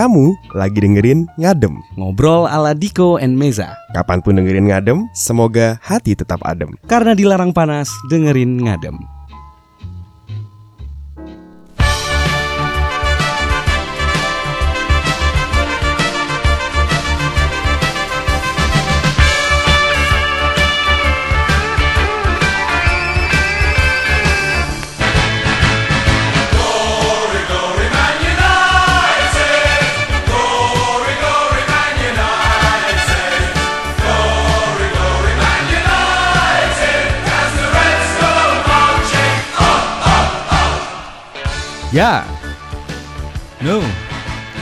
Kamu lagi dengerin Ngadem. Ngobrol ala Diko and Meza. Kapan pun dengerin Ngadem, semoga hati tetap adem. Karena dilarang panas, dengerin ngadem. Ya. No.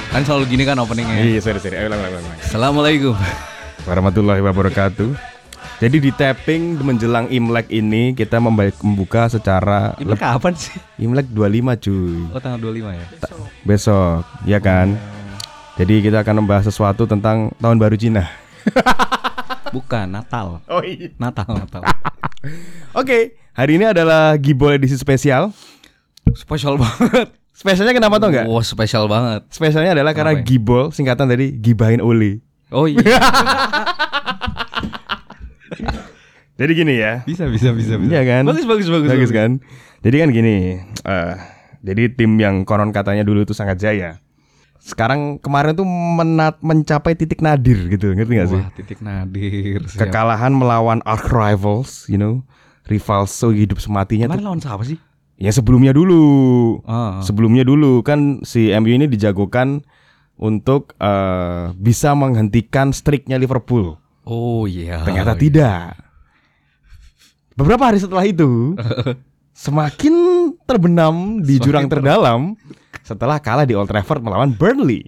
Kan selalu gini kan openingnya. Iya, sorry, sorry. Ayo, ulang, ulang, ulang. Assalamualaikum. Warahmatullahi wabarakatuh. Jadi di tapping menjelang Imlek ini kita membuka secara Ini kapan sih? Imlek 25 cuy. Oh tanggal 25 ya. Besok, ya kan? Jadi kita akan membahas sesuatu tentang tahun baru Cina. Bukan Natal. Oh iya. Natal Natal. Oke, hari ini adalah Gibol edisi spesial. Spesial banget. Spesialnya kenapa tau nggak? Wah spesial banget. Spesialnya adalah karena ya? Gibol singkatan dari gibahin Oli. Oh iya. Jadi gini ya. bisa bisa bisa bisa. Iya kan? Bagus bagus bagus. Bagus kan? Jadi kan gini, eh jadi tim yang konon katanya dulu itu sangat jaya. Sekarang kemarin tuh menat mencapai titik nadir gitu, ngerti gak sih? Wah titik nadir. siap. Kekalahan melawan arch rivals, you know, rival sehidup sematinya Kemarin tuh. lawan siapa sih? Yang sebelumnya dulu, Ah, ah. sebelumnya dulu kan si MU ini dijagokan untuk eh, bisa menghentikan streaknya Liverpool. Oh iya. Ternyata Oh, tidak. Beberapa hari setelah itu, semakin terbenam di Semakin jurang ter- terdalam setelah kalah di Old Trafford melawan Burnley.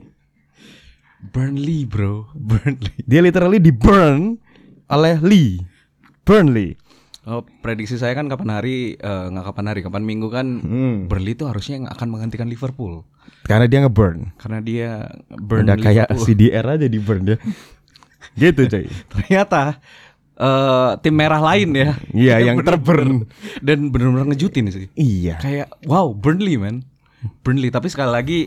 Burnley bro. Burnley. Dia literally di burn oleh Lee. Burnley. Oh, prediksi saya kan kapan hari eh, nggak kapan hari kapan minggu kan Hmm. Burnley itu harusnya yang akan menghentikan Liverpool Karena dia ngeburn. karena dia burn Udah kayak. CDR aja di burn dia. gitu coy. ternyata eh, tim merah lain ya Iya, yang bener-bener- dan benar-benar ngejutin sih Iya. kayak wow Burnley man Burnley tapi sekali lagi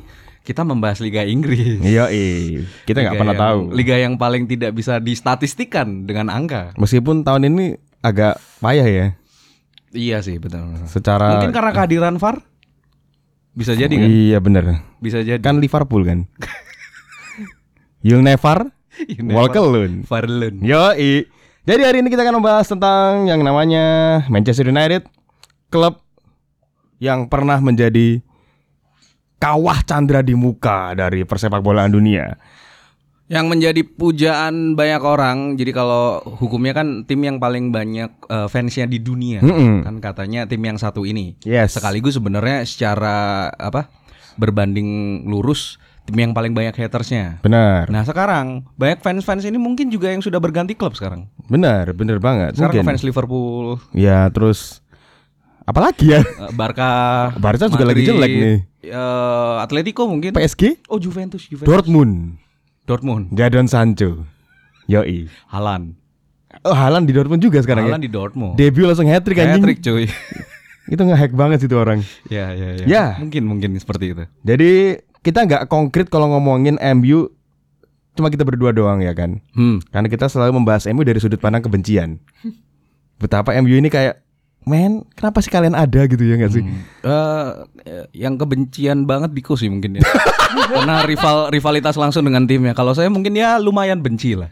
kita membahas Liga Inggris Iya, eh. kita nggak pernah yang- tahu. Liga yang paling tidak bisa distatistikkan dengan angka Meskipun tahun ini agak payah ya iya sih betul secara mungkin karena kehadiran VAR bisa jadi kan Iya bener bisa jadi Kan Liverpool kan. You'll never walk alone. VAR alone. Yo, Jadi hari ini kita akan membahas tentang yang namanya Manchester United, klub yang pernah menjadi kawah candra di muka dari persepak bolaan dunia. Yang menjadi pujaan banyak orang. Jadi kalau hukumnya kan tim yang paling banyak eh, fansnya di dunia. Mm-mm. Kan katanya tim yang satu ini. Yes. Sekaligus sebenarnya secara apa? berbanding lurus tim yang paling banyak hatersnya. Benar. Nah sekarang banyak fans-fans ini mungkin juga yang sudah berganti klub sekarang. Benar, benar banget. Sekarang Mungkin. fans Liverpool, Ya, terus apalagi ya? eh, Barca, Barca juga lagi Madrid, jelek nih. eh, Atletico mungkin. PSG, Oh Juventus, Juventus. Dortmund, Dortmund, Jadon Sancho. Yoi. Haaland. Oh, Haaland di Dortmund juga sekarang Haaland ya. di Dortmund. Debut langsung hat-trick anjing. Hat-trick cuy. Itu nge-hack banget sih tuh orang. ya, ya, ya. Ya. Mungkin mungkin seperti itu. Jadi kita nggak konkret kalau ngomongin MU cuma kita berdua doang ya kan. Hmm. Karena kita selalu membahas MU dari sudut pandang kebencian. Betapa MU ini kayak Men, kenapa sih kalian ada gitu ya nggak sih? Eh, yang kebencian banget Diko sih mungkin ya. Karena rival rivalitas langsung dengan timnya. Kalau saya mungkin ya lumayan benci lah.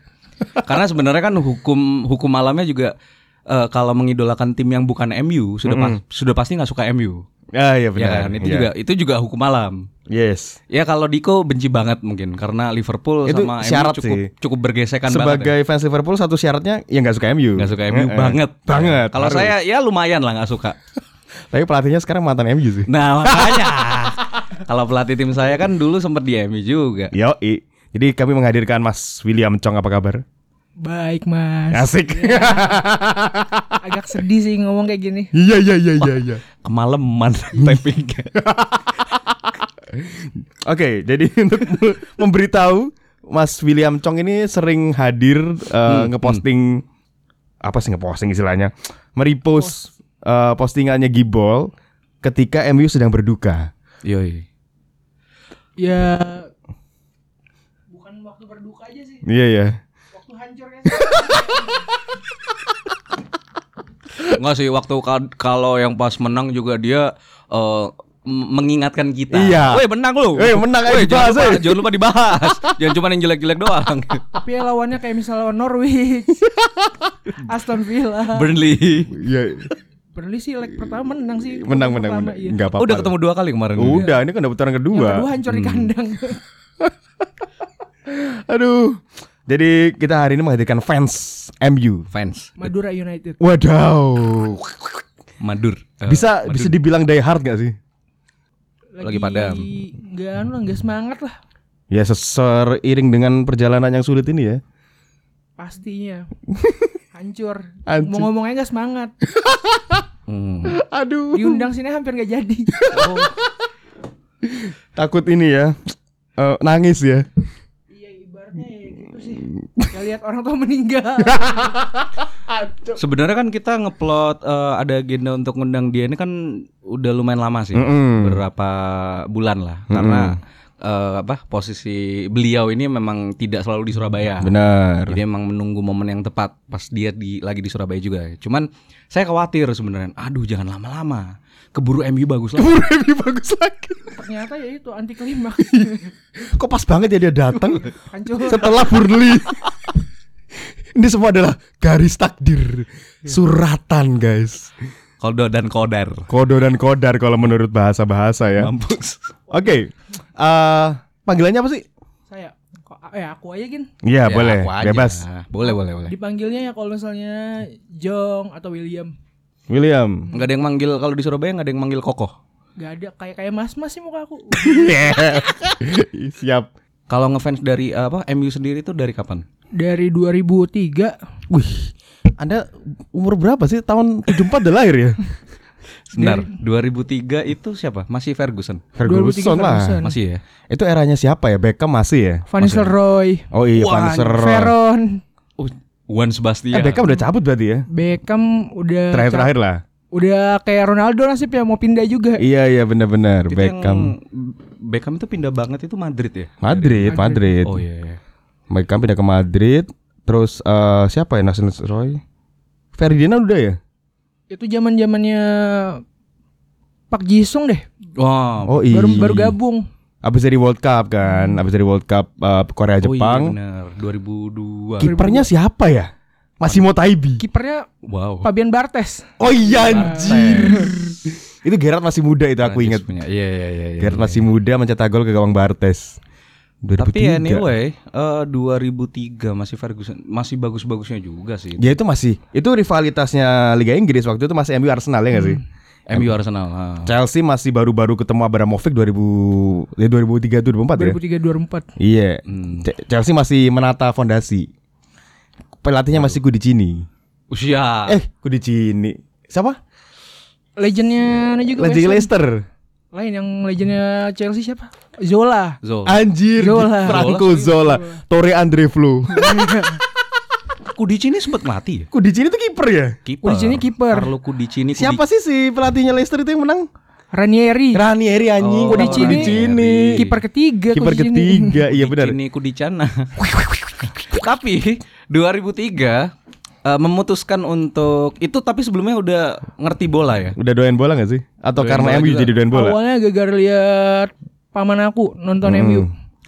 Karena sebenarnya kan hukum hukum alamnya juga eh, kalau mengidolakan tim yang bukan MU sudah pas- sudah pasti nggak suka MU. Ah iya Ya benar. kan? Itu Iya. juga itu juga hukum alam. Yes. Ya kalau Diko benci banget mungkin karena Liverpool Itu sama syarat MU cukup sih. cukup bergesekan Sebagai banget. fans Liverpool satu syaratnya ya nggak suka MU. ya. Nggak suka MU Eh, eh. banget. Banget. Kalau saya ya lumayan lah nggak suka. Tapi pelatihnya sekarang mantan MU sih. Nah makanya kalau pelatih tim saya kan dulu sempat di MU juga. Yo, Jadi kami menghadirkan Mas William Chong apa kabar? Baik mas Asik. Agak sedih sih ngomong kayak gini Iya iya iya iya iya. Kemalaman tappingnya. Oke, jadi untuk me- memberitahu Mas William Chong ini sering hadir uh, ngeposting apa sih ngeposting istilahnya, merepost uh, postingannya Gibol ketika MU sedang berduka. Yoi. Ya waktu berduka aja sih. Iya ya. Hancurnya. Enggak sih waktu ka- kalau yang pas menang juga dia m- mengingatkan kita. Iya. Woi menang lu. Woi, menang, Woi, jangan, lupa, eh. jangan lupa dibahas. jangan cuma yang jelek-jelek doang. Tapi ya lawannya kayak misalnya lawan Norwich, Aston Villa. Burnley. Iya. Burnley sih leg pertama menang sih. Menang menang Pertama, menang. iya. Enggak apa-apa. Udah ketemu dua kali kemarin. Udah, ini kan udah putaran Yang kedua. kedua hancur di kandang. Aduh. Jadi kita hari ini menghadirkan fans MU. Fans. Madura United. Wadaw. Madur. Eh, Bisa Madur. bisa dibilang die hard gak sih? Lagi padam. Enggak anu lah, enggak semangat lah. Ya seiring dengan perjalanan yang sulit ini ya. Pastinya. Hancur. Hancur. Mau ngomongnya enggak semangat. Hmm. Aduh. Diundang sini hampir enggak jadi. Takut ini ya. eh, nangis ya. Kayak lihat orang tua meninggal. Sebenarnya kan kita ngeplot eh, ada agenda untuk ngundang dia ini kan udah lumayan lama sih. Mm-mm. Beberapa bulan lah. Karena eh, apa posisi beliau ini memang tidak selalu di Surabaya. Benar. Jadi emang menunggu momen yang tepat pas dia di lagi di Surabaya juga. Cuman saya khawatir sebenarnya. Aduh jangan lama-lama. Keburu MU bagus lah. Lebih bagus lagi. Ternyata ya itu anti klimaks. Kok pas banget ya dia datang setelah Burnley. Ini semua adalah garis takdir, suratan guys, Kodo dan kodar. kodo dan kodar kalau menurut bahasa-bahasa ya. Mampus. Oke, eh panggilannya apa sih? Saya kok ya aku aja gin. Iya Ya, boleh, aku aja. bebas. Boleh boleh boleh. Dipanggilnya ya kalau misalnya Jong atau William. William. Nggak ada yang manggil kalau di Surabaya nggak ada yang manggil kokoh. Gak ada kayak kayak mas mas sih muka aku. Siap. Kalau ngefans dari apa MU sendiri itu dari kapan? Dari 2003 Wih, Anda umur berapa sih? Tahun 74 udah lahir ya? Sebentar, 2003 itu siapa? Masih Ferguson. 2003 Ferguson lah. Ferguson. Masih ya? Itu eranya siapa ya? Beckham masih ya? Van Nistelrooy, Oh iya, Van Nistelrooy. Veron, Juan Eh, Sebastian. Beckham udah cabut berarti ya? Beckham udah Terakhir-terakhir lah. udah kayak Ronaldo nasib ya mau pindah juga. Iya iya benar-benar Itu Beckham. yang- Beckham itu pindah banget itu Madrid ya? Madrid, Madrid. Oh iya. iya. Beckham pindah ke Madrid. Terus eh, siapa ya Nasir Roy? Ferdinand udah ya? Itu zaman zamannya Pak Jisung deh. Wow. Oh iya. Baru baru gabung. Abis dari World Cup kan, abis dari World Cup eh, Korea Oh iya Jepang. benar, 2002. Kipernya siapa ya? Masimo Taibi. Kipernya Wow. Fabian Bartes. Oh iya anjir. itu Gerard masih muda itu aku ingat. Punya. Iya iya iya. iya, Gerard iya. masih muda mencetak gol ke gawang Bartes. 2003. Tapi anyway, eh 2003 masih Ferguson masih bagus-bagusnya juga sih. Ya itu masih itu rivalitasnya Liga Inggris waktu itu masih MU Arsenal ya nggak sih? MU Arsenal. ah. Chelsea masih baru-baru ketemu Abramovich 2000 ya 2003 tuh 2004 ya. 2003 2004. Iya. Hmm. Ce- Chelsea masih menata fondasi. Pelatihnya masih Kudicini. Usia. Eh, Kudicini. Siapa? Legendnya ini juga Legend. Leicester. Lain yang legendnya Chelsea siapa? Zola. Zo. Anjir, Zola. Franco Zola, Torre Andre Flo. Kudici ini sempat mati ya? Kudicini tuh kiper ya? Kiper. Kudicini kiper. Carlo Kudicini. Siapa sih si pelatihnya Leicester itu yang menang? Ranieri. Ranieri anjing. Oh, Kudicini. Kudicini. Kiper ketiga. Kiper ketiga, iya benar. Kudicini Kudicana. tapi 2003 eh, memutuskan untuk itu tapi sebelumnya udah ngerti bola ya. Udah doain bola gak sih? Atau Doain karena MU juga. jadi doain bola? Awalnya gara-gara lihat paman aku nonton Hmm. MU.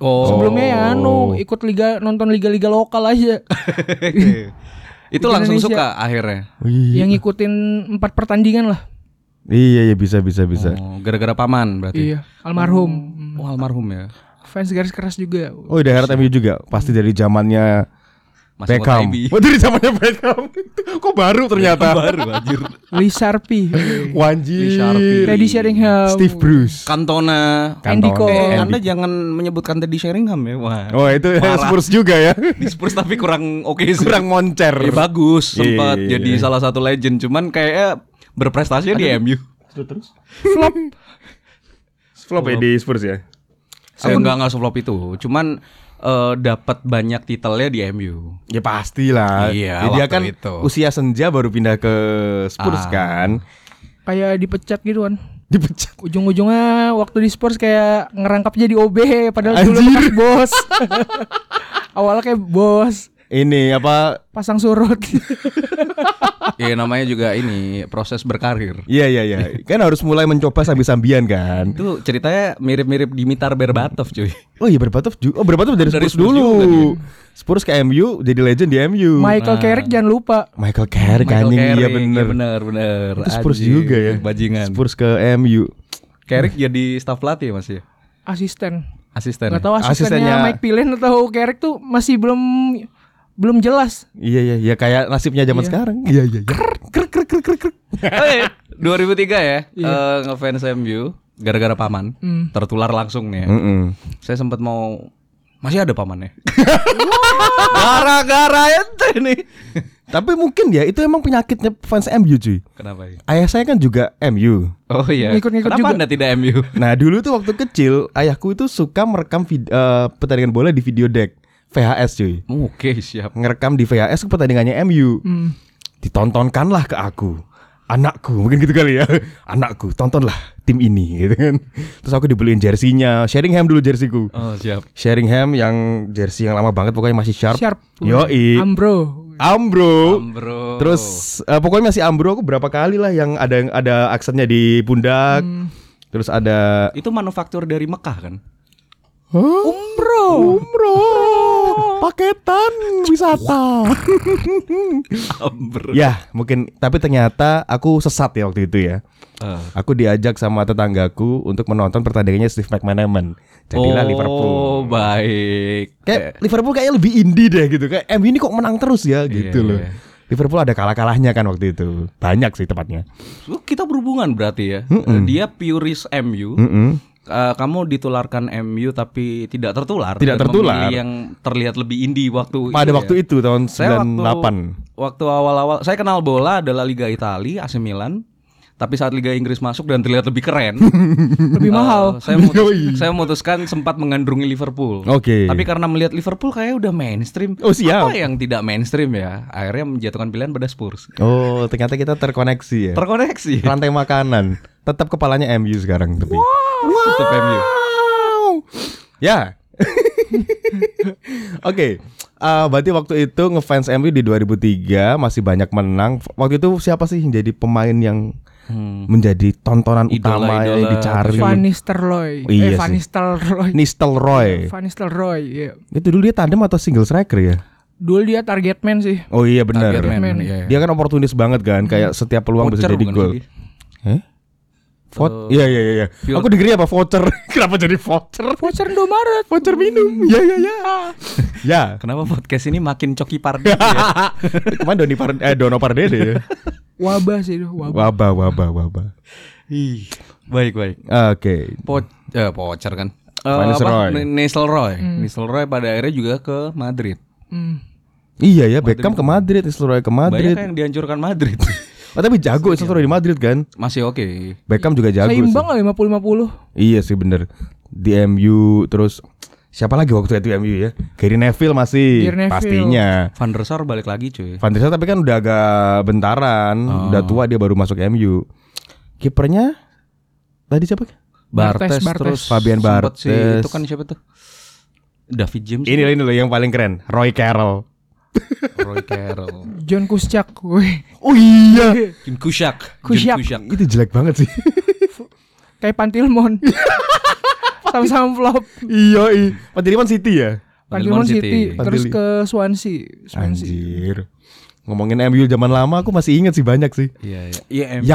Oh. Sebelumnya ya anu ikut liga nonton liga-liga lokal aja. itu Liga langsung Indonesia. suka akhirnya. Wih. yang ngikutin empat pertandingan lah. Iya iya bisa bisa bisa. Oh, gara-gara paman berarti. Iya, almarhum. Oh, almarhum ya. Fans garis keras juga. Oh udah herat MU juga pasti dari zamannya Mas Beckham. Oh dari zamannya Beckham. Kok baru ternyata? Baru anjir. Lee Sharpie. Sharpie. Teddy Sheringham, Steve Bruce. Kantona. Andy Cantona. Cole. Eh, Andy. Anda jangan menyebutkan Teddy Sheringham ya. Wah. Oh itu Parah. Spurs juga ya. Di Spurs tapi kurang oke sih. Kurang moncer. Ya, bagus Iya, sempat iya, jadi iya. salah satu legend cuman kayaknya berprestasi di MU. Terus. flop. Flop ya di Spurs ya. Saya enggak enggak flop itu, cuman eh, dapat banyak titelnya di MU. Ya pastilah. Iya, Ya, dia waktu kan itu. usia senja baru pindah ke Spurs Ah. kan. Kayak dipecat gitu kan. Dipecat. Ujung-ujungnya waktu di Spurs kayak ngerangkap jadi OB padahal dulu Anjir. bekas bos. Awalnya kayak bos Ini apa? pasang surut. Iya namanya juga ini proses berkarir. Iya iya iya. Kan harus mulai mencoba sambil-sambian kan. Itu ceritanya mirip-mirip Dimitar Berbatov cuy. Oh iya Berbatov juga. Oh Berbatov dari, Dari Spurs, Spurs dulu. Spurs ke MU jadi legend di MU. Michael Carrick jangan lupa. Michael Carrick Michael anjing iya bener. iya bener bener. Itu Spurs Anjing, juga ya. Bajingan. Spurs ke MU. Carrick jadi staff pelatih ya Mas ya? Asisten. Asisten. Gak tahu asistennya Asistennya- Mike Pillen atau Carrick tuh masih belum belum jelas. Iya iya iya kayak nasibnya zaman Iya. sekarang. Iya iya iya. Krek krek krek krek krek. Oh, iya. 2003 ya, Iya. eh, ngefans MU gara-gara paman. Hmm. Tertular langsung nih ya. Mm-mm. Saya sempat mau masih ada pamannya. Gara-gara ente nih. Tapi mungkin ya itu emang penyakitnya fans MU cuy. Kenapa ya? Ayah saya kan juga MU. Oh iya. Ngikut-ngikut Kenapa juga. Anda tidak MU? Nah dulu tuh waktu kecil ayahku itu suka merekam vid- eh, pertandingan bola di video deck VHS cuy. Oke, siap. Ngerekam di VHS ke pertandingannya MU. Hmm. Ditontonkanlah ke aku. Anakku, mungkin gitu kali ya. Anakku, tontonlah tim ini gitu kan. Terus aku dibeliin jersinya, Sheringham dulu jersiku. Oh, siap. Sheringham yang jersey yang lama banget pokoknya masih sharp. Sharp. Yoi. Ambro. Ambro. Bro. Terus eh, pokoknya masih Ambro aku berapa kali lah yang ada yang ada aksennya di pundak. Hmm. Terus ada itu manufaktur dari Mekah kan? Umbro. Umroh, paketan wisata. Ya, mungkin tapi ternyata aku sesat ya waktu itu ya. Eh. Aku diajak sama tetanggaku untuk menonton pertandingannya Steve McManaman. Jadilah oh, Liverpool. baik. Kayak Liverpool kayaknya lebih indie deh gitu. Kayak MU ini kok menang terus ya gitu Iya, loh. iya. Liverpool ada kalah-kalahnya kan waktu itu. Banyak sih tepatnya. Oh, kita berhubungan berarti ya. Dia puris MU. Mm-mm. Eh, kamu ditularkan MU tapi tidak tertular. Tidak tertular. yang terlihat lebih indie waktu Pada itu waktu ya. itu tahun Saya waktu 98. waktu awal-awal saya kenal bola adalah Liga Italia AC Milan. Tapi saat Liga Inggris masuk dan terlihat lebih keren, Lebih eh, mahal. saya Yoi. saya memutuskan sempat mengandrungi Liverpool. Oke. Tapi karena melihat Liverpool kayak udah mainstream. Oh, siap. Apa yang tidak mainstream ya? Akhirnya menjatuhkan pilihan pada Spurs. Oh, ternyata kita terkoneksi ya. Terkoneksi. Rantai makanan. Tetap kepalanya MU sekarang tapi. Tetap MU. Wow. Ya. Oke. Eh, berarti waktu itu ngefans MU di 2003 masih banyak menang. Waktu itu siapa sih yang jadi pemain yang Hmm. menjadi tontonan Idola- utama yang idola. dicari? Van Nistelrooy. Oh, iya eh, Van. Nistelrooy. Nistelrooy. Van Nistelrooy. Iya. Itu dulu dia tandem atau single striker ya? Dulu dia target man sih. Oh iya benar. Target man, Man. iya, iya. Dia kan oportunis banget kan, kayak setiap peluang bisa jadi gol. Eh? Vouch- Iya iya iya. iya. Aku dengernya apa voucher? Kenapa jadi voucher? Voucher Indomaret. Voucher minum. Iya iya iya. Ya. Kenapa podcast ini makin coki pardi ya? Kemarin Doni Par eh Dono Pardede ya. Wabah sih itu, wabah. Wabah wabah wabah. Ih, baik baik. Oke. Po eh, Pocher kan. Eh, Van Nistelrooy. apa? N- Nistelrooy. Nistelrooy pada akhirnya juga ke Madrid. Hmm. Iya ya Beckham ke Madrid, Nistelrooy ke Madrid. Banyak yang dihancurkan Madrid. Oh, tapi jago Nistelrooy di Madrid kan. Masih oke. Beckham juga jago Seimbang sih. lah 50-50. Iya sih bener. Di MU terus siapa lagi waktu itu MU ya? Gary Neville masih Gary Neville. pastinya. Van der Sar balik lagi cuy. Van der Sar tapi kan udah agak bentaran, Oh. udah tua dia baru masuk MU. Kipernya tadi siapa? Bartes, Bartes, Bartes. terus Fabian sempet Bartes. itu kan siapa tuh? David James. Ini loh ini loh yang paling keren, Roy Carroll. Roy Carroll. John. Wih. Oh iya. Kushak. Kushak. Jun Kushak. Itu jelek banget sih. Kayak Pantilmon. Sama-sama flop. iya, iya. Pantilman City ya? Pantilmon City. City. Terus Pantili- ke Swansea. Swansea. Anjir. Ngomongin MU zaman lama aku masih inget sih banyak sih. Iya, iya. MU.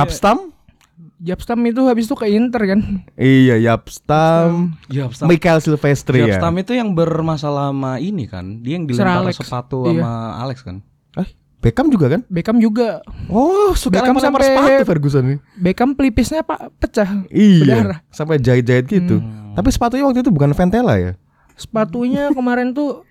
Yapstam? Itu habis itu ke Inter kan. Iya, Yapstam. Yapstam. Michael Silvestri ya. Yapstam itu yang bermasalah sama ini kan. Dia yang dilempar Alex. sepatu Iya. sama Alex kan. Eh, Beckham juga kan? Beckham juga. Oh, suka Beckham sampai- sepatu Ferguson nih. Beckham pelipisnya pak pecah. Iya, Berdarah. sampai jahit-jahit gitu. Tapi sepatunya waktu itu bukan Ventela ya? Sepatunya kemarin tuh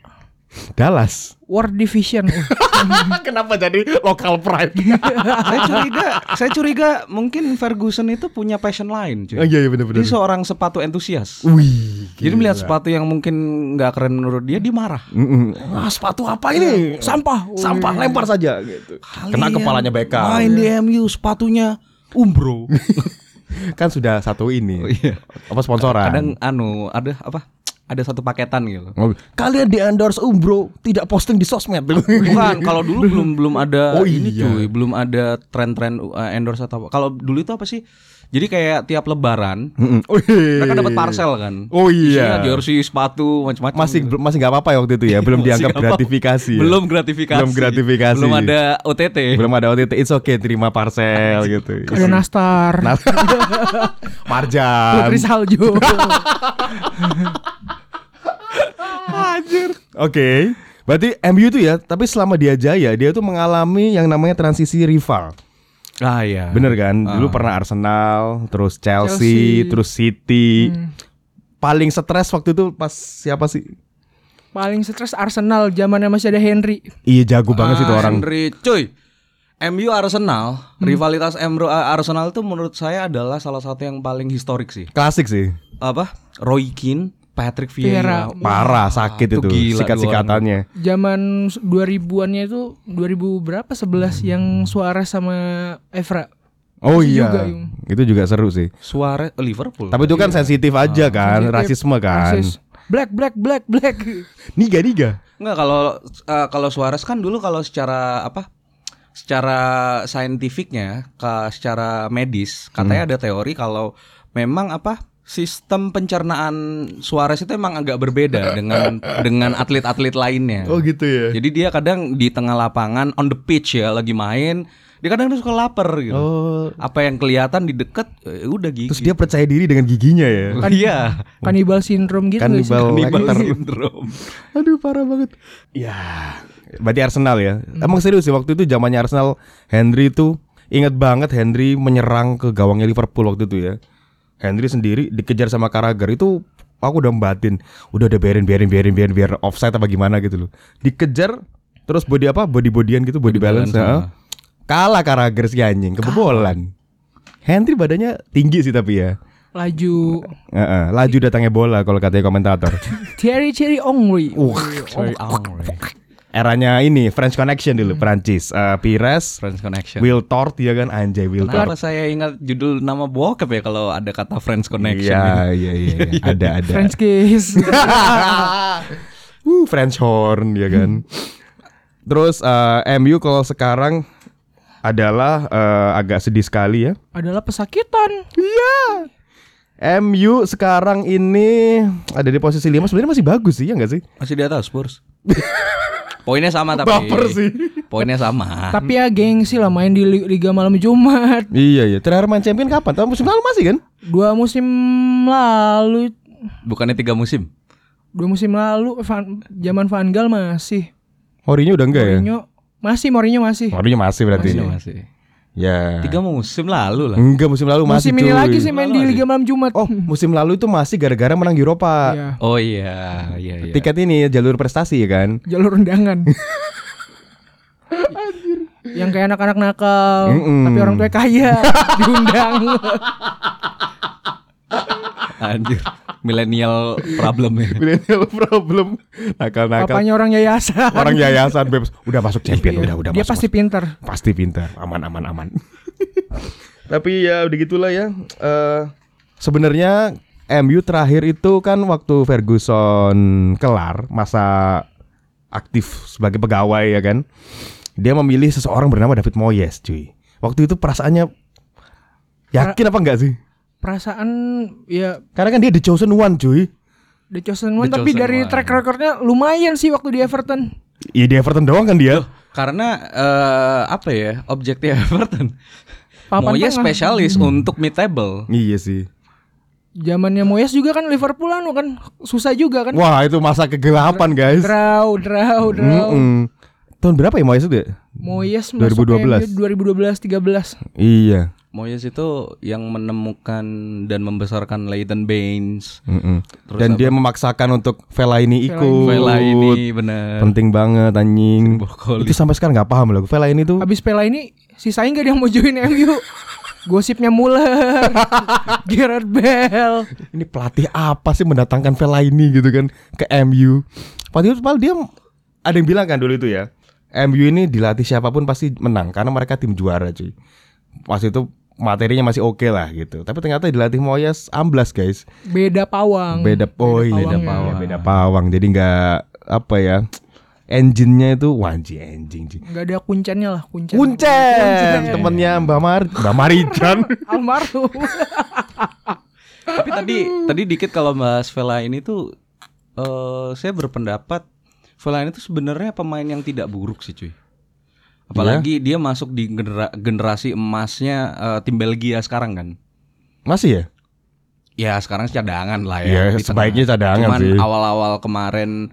Dallas. World Division. Kenapa jadi lokal pride? saya curiga, saya curiga mungkin Ferguson itu punya passion lain, cuy. oh, iya, iya benar-benar. Dia seorang sepatu entusias. Wih. Jadi melihat sepatu yang mungkin nggak keren menurut dia, dia marah. Mm-mm. Wah, sepatu apa ini? Sampah. Sampah lempar saja gitu. Kena kepalanya Beckham. Main di MU sepatunya umbro. Kan sudah satu ini. Oh, iya. Apa sponsoran? Kadang anu ada apa? Ada satu paketan gitu. Oh, Kalian di endorse Umbro tidak posting di sosmed Bukan, kalau dulu belum belum ada Oh, ini iya. cuy, belum ada tren-tren uh, endorse atau apa. Kalau dulu itu apa sih? Jadi kayak tiap lebaran Mm-mm. Oh, iya. mereka dapat parcel kan. Oh Isinya iya. jersey, sepatu, macam-macam. Masih gitu. masih nggak apa-apa ya waktu itu ya, belum dianggap gratifikasi. ya? Belum gratifikasi. Belum gratifikasi. Belum ada OTT. Belum ada OTT. It's okay terima parcel gitu. Ada nastar. Nah, Marjan. Putri salju. Anjir. Oke. Berarti MU itu ya, tapi selama dia jaya, dia tuh mengalami yang namanya transisi rival. Ah iya. Bener kan? Dulu pernah Arsenal, terus Chelsea, Chelsea. terus City. Paling stres waktu itu pas siapa sih? Paling stres Arsenal zamannya masih ada Henry. Iya jago banget sih tuh Ah, orang. Henry, cuy. MU Arsenal, rivalitas MU Arsenal itu menurut saya adalah salah satu yang paling historik sih. Klasik sih. Apa? Roy Keane, Patrick Vieira. Parah sakit itu itu sikat-sikatannya. Zaman 2000-annya itu 2000 berapa 11 yang Suarez sama Evra. Oh Itu iya. juga, Yung. itu juga seru sih. Suarez oh, Liverpool. Tapi itu kan sensitif aja kan, Sensitif, rasisme kan. rasis. Black black black black. Niga niga. Enggak kalau eh, kalau Suarez kan dulu kalau secara apa? Secara saintifiknya, ke secara medis katanya ada teori kalau memang apa? Sistem pencernaan Suarez itu emang agak berbeda dengan dengan atlet-atlet lainnya. Oh gitu ya. Jadi dia kadang di tengah lapangan on the pitch ya lagi main, dia kadang tuh suka lapar gitu. Oh. Apa yang kelihatan di deket eh, udah gigi. Terus dia percaya diri dengan giginya ya. Oh, iya. Kanibal syndrome gitu? Kanibal Cannibal Lecter. syndrome. Aduh parah banget. Ya. Berarti Arsenal ya. Emang serius sih waktu itu zamannya Arsenal Henry itu ingat banget Henry menyerang ke gawangnya Liverpool waktu itu ya. Henry sendiri dikejar sama Carragher itu aku udah batin. Udah udah biarin biarin biarin biarin biar offside apa gimana gitu loh. Dikejar terus body apa? Body bodyan gitu, body, balance. balance, heeh. Kalah Carragher si anjing, kebobolan. Henry badannya tinggi sih tapi ya. Laju Heeh, laju datangnya bola kalau katanya komentator. Thierry Thierry Henry. Uh, Sorry, Henry. Eranya ini French Connection dulu Prancis. Eh, Pires, Friends Connection. Will Tort ya kan anjay Will Kenapa Tort. saya ingat judul nama bokep ya kalau ada kata Friends Connection? Iya iya iya iya. ada ada. French kiss. uh, French horn ya kan. Terus eh, MU kalau sekarang adalah eh, agak sedih sekali ya. Adalah pesakitan. Iya. MU sekarang ini ada di posisi 5 sebenarnya masih bagus sih ya enggak sih? Masih di atas Spurs. Poinnya sama tapi. Baper sih. Poinnya sama. Tapi ya gengsi lah main di Li- Liga Malam Jumat. Iya iya. Terakhir main champion kapan? Tahun musim lalu masih kan? Dua musim lalu, Bukannya tiga musim? dua musim lalu Van, zaman Van Gaal masih. Mourinho udah enggak ya? Mourinho masih Mourinho masih. Mourinho masih berarti. Masih masih. Ya. Tiga musim lalu lah. Enggak musim lalu masih Musim ini cuy. lagi sih main di Lalu Liga Malam Jumat. Oh, musim lalu itu masih gara-gara menang Eropa. Iya. Oh iya, iya iya. Tiket ini jalur prestasi ya kan? Jalur undangan. Yang kayak anak-anak nakal, Mm-mm. tapi orang tua kaya diundang. Anjir. Millennial problem ya. Millennial problem. Nakal-nakal. Papanya orang yayasan. Orang yayasan bebas udah masuk champion, Iya. udah udah Dia masuk. pasti pinter. pasti pintar, aman aman aman. Tapi ya udah gitulah ya. Eh sebenarnya MU terakhir itu kan waktu Ferguson kelar masa aktif sebagai pegawai ya kan. Dia memilih seseorang bernama David Moyes, cuy. Waktu itu perasaannya yakin apa enggak sih? Perasaan ya Karena kan dia the chosen one, cuy. The Chosen One The tapi Chosen dari One. track recordnya lumayan sih waktu di Everton. Iya di Everton doang kan dia. Karena eh, apa ya? Objektif Everton. Papan Moyes tengah. spesialis untuk mid table. Iya sih. Zamannya Moyes juga kan Liverpool anu kan susah juga kan. Wah, itu masa kegelapan, guys. Draw, draw, draw. Mm-mm. Tahun berapa ya Moyes itu? ya? Moyes masuk 2012. MU 2012 13. Iya. Moyes itu yang menemukan dan membesarkan Leighton Baines. Mm-mm. Terus Dan apa? dia memaksakan untuk Vela ini ikut. Vela ini bener. penting banget anjing. Itu sampai sekarang nggak paham loh. Vela ini tuh Habis Pela ini sisain gak dia mau join MU? Gosipnya Muller, Gerard Bell. ini pelatih apa sih mendatangkan Vela ini gitu kan ke MU. Padahal padahal dia ada yang bilang kan dulu itu ya. MU ini dilatih siapa pun pasti menang karena mereka tim juara cuy. Pas itu materinya masih oke lah gitu. Tapi ternyata dilatih Moyes amblas guys. Beda pawang. Beda oh iya, pawangnya. beda pawang. beda pawang. Jadi nggak apa ya? Engine-nya itu wanji anjing. Ji. Nggak ada kuncennya lah, kuncen. Kuncen temennya Mbak Mar Mbak Marijan. Almarhum. Tapi tadi tadi dikit kalau Mas Vela ini tuh eh saya berpendapat Vela ini tuh sebenarnya pemain yang tidak buruk sih cuy. Apalagi dia masuk di genera- generasi emasnya eh, tim Belgia sekarang kan. Masih ya? Ya sekarang cadangan lah Iya, ya. di tengah. sebaiknya cadangan Cuman sih. awal-awal kemarin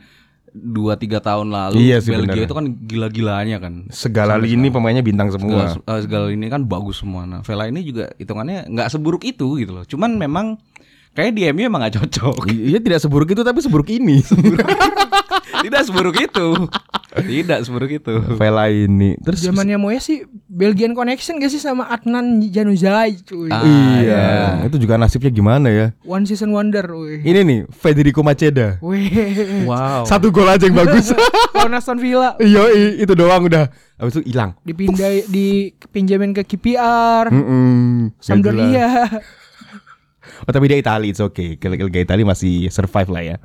dua tiga tahun lalu Iya sih, Belgia bener. itu kan gila-gilanya kan. Segala lini pemainnya bintang Segala, semua. eh, segala ini kan bagus semua. Nah, Vela ini juga hitungannya nggak seburuk itu gitu loh. Cuman memang kayak di MU emang gak cocok. Iya tidak seburuk itu tapi seburuk ini. Tidak seburuk itu. Tidak seburuk itu. Vela ini. Terus Zamannya Moyes sih Belgian connection gak sih sama Adnan Januzaj cuy. Ah, iya, itu juga nasibnya gimana ya? One season wonder wih. Ini nih Federico Maceda. Wih. Wow. Satu gol aja yang bagus. Lawan Aston Villa Iya, itu doang udah. Habis itu hilang. dipindah dipinjamin ke KPR, nggak jelas. Sampdoria. Oh tapi dia Itali, it's okay. Liga Itali masih survive lah ya.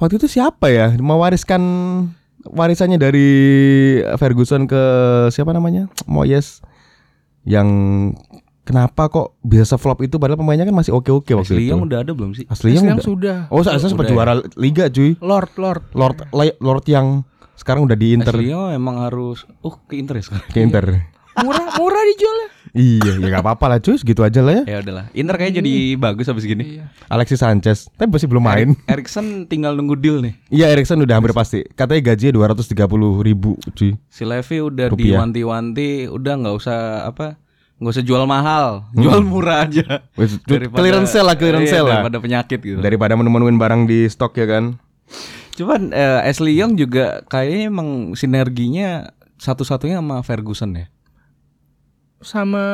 Waktu itu siapa ya mewariskan warisannya dari Ferguson ke siapa namanya Moyes yang kenapa kok bisa flop itu padahal pemainnya kan masih oke oke waktu Asli itu. yang udah ada belum sih? Asli Yang yang udah. sudah. Oh, saya sempat Udah ya? juara liga cuy. Lord, Lord. Lord Lord yang sekarang udah di Inter Asli emang harus uh ke Inter ya sekarang. ke Inter. Murah, murah dijualnya. Iya, ya nggak apa-apa lah cuy, segitu aja lah ya. Ya udahlah. Inter kayaknya jadi bagus habis gini. Iya. Alexis Sanchez, tapi masih belum main. Erikson tinggal nunggu deal nih. Iya, Erikson udah hampir pasti. Katanya gajinya 230 ribu cuy. Si Levi udah Rupiah. diwanti-wanti, udah nggak usah apa? nggak usah jual mahal, jual murah aja. Wes, clearance sale lah, clearance iya, sale lah. Daripada penyakit gitu. Daripada menu-menuin barang di stok ya kan. Cuman eh, Ashley Young juga kayaknya emang sinerginya satu-satunya sama Ferguson ya. Sama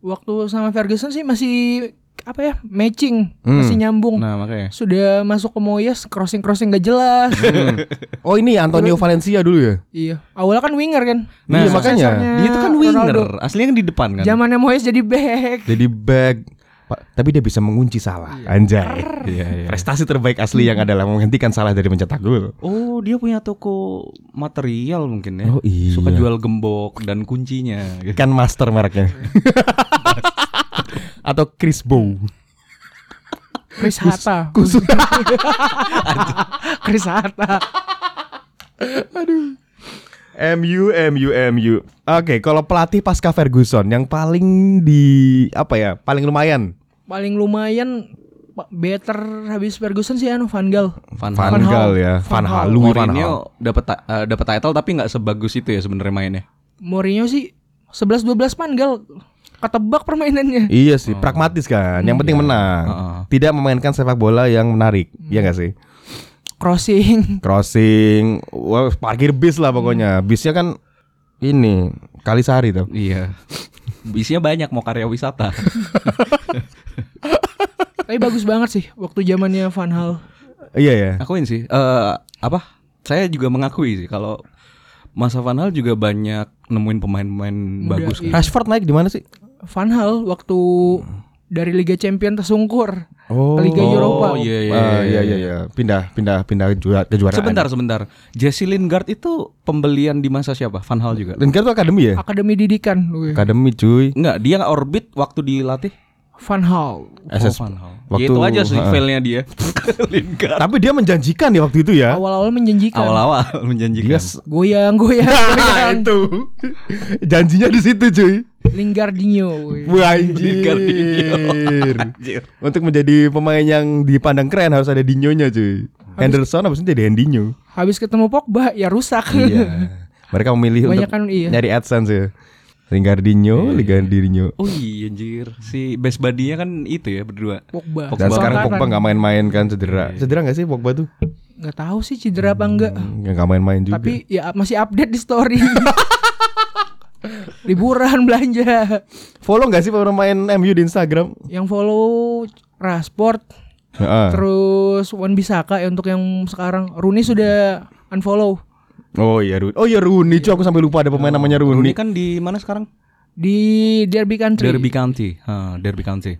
waktu sama Ferguson sih masih apa ya matching Hmm. masih nyambung. Nah makanya. Sudah masuk ke Moyes crossing crossing gak jelas. Oh ini Antonio Valencia dulu ya? iya. Awalnya kan winger kan. Nah, iya, makanya. Dia itu kan winger, Ronaldo. aslinya kan di depan kan. Zamannya Moyes jadi back. Jadi back. Tapi dia bisa mengunci salah. Anjay. Iya, iya. Prestasi terbaik asli yang adalah menghentikan salah dari mencetak gol. Oh dia punya toko material mungkin ya. Oh, iya. Suka jual gembok dan kuncinya. gitu. Kan master mereknya. Atau Chris Bow. Chris Hatta. Khusus. Chris Hatta. MU, MU, MU. Oke, kalau pelatih pasca Ferguson yang paling di apa ya? Paling lumayan. Paling lumayan better habis Ferguson sih anu Van Gaal. Van, Van Hal. Gaal ya, Van Van Hal, Van. Mourinho dapat eh, dapat title tapi nggak sebagus itu ya sebenarnya mainnya. Mourinho sih 11 12 Van Gaal ketebak permainannya. Iya sih, pragmatis kan. Yang penting menang. Heeh. Tidak memainkan sepak bola yang menarik. Iya gak sih? Crossing. Crossing, wah, parkir bis lah pokoknya. Bisnya kan ini Kalisari tuh. Iya. Bisnya banyak mau karya wisata. Tapi bagus banget sih waktu zamannya Van Hal. Iya ya. Akuin sih. Eh apa? Saya juga mengakui sih kalau Masa Van Hal juga banyak nemuin pemain-pemain bagus iya. kan. Rashford naik di mana sih? Van Hal waktu dari Liga Champion tersungkur Oh, ke Liga Eropa. Oh iya iya. Ah, iya iya iya. Pindah pindah pindah juara kejuaraan. Sebentar sebentar. Jesse Lingard itu pembelian di masa siapa? Van Hal juga. Lingard tuh akademi ya? Akademi didikan. Akademi cuy. Enggak, dia nggak orbit waktu dilatih. Van Hal. SS. Oh, Van Hal. waktu- Ya, itu aja sih failnya dia. Tapi dia menjanjikan ya waktu itu ya. Awal-awal menjanjikan. Awal-awal menjanjikan. Dia Goyang, goyang, goyang. itu. Janjinya di situ cuy. Lingardinho. anjir. Untuk menjadi pemain yang dipandang keren harus ada Dinyonya cuy. Henderson habis itu jadi Hendinho. Habis ketemu Pogba ya rusak. iya. Mereka memilih Banyak untuk iya. nyari AdSense ya. Lingardinho, Lingardinho. Oh iya anjir. Si best buddy-nya kan itu ya berdua. Pogba. Dan Pogba. sekarang Sekarang Pogba kan. nggak main-main kan cedera. Cedera nggak sih Pogba tuh? Nggak tahu sih cedera apa enggak. Ya nggak main-main juga. Tapi ya masih update di story. Liburan belanja. follow nggak sih pemain MU di Instagram? Yang follow Rasport, Heeh. terus Wan Bisaka ya untuk yang sekarang. Rooney sudah unfollow. Oh iya Rooney. Oh iya Rooney cuy aku sampai lupa ada pemain namanya Rooney Rooney. kan di mana sekarang? Di Derby Country. Derby County. Ha, Derby County.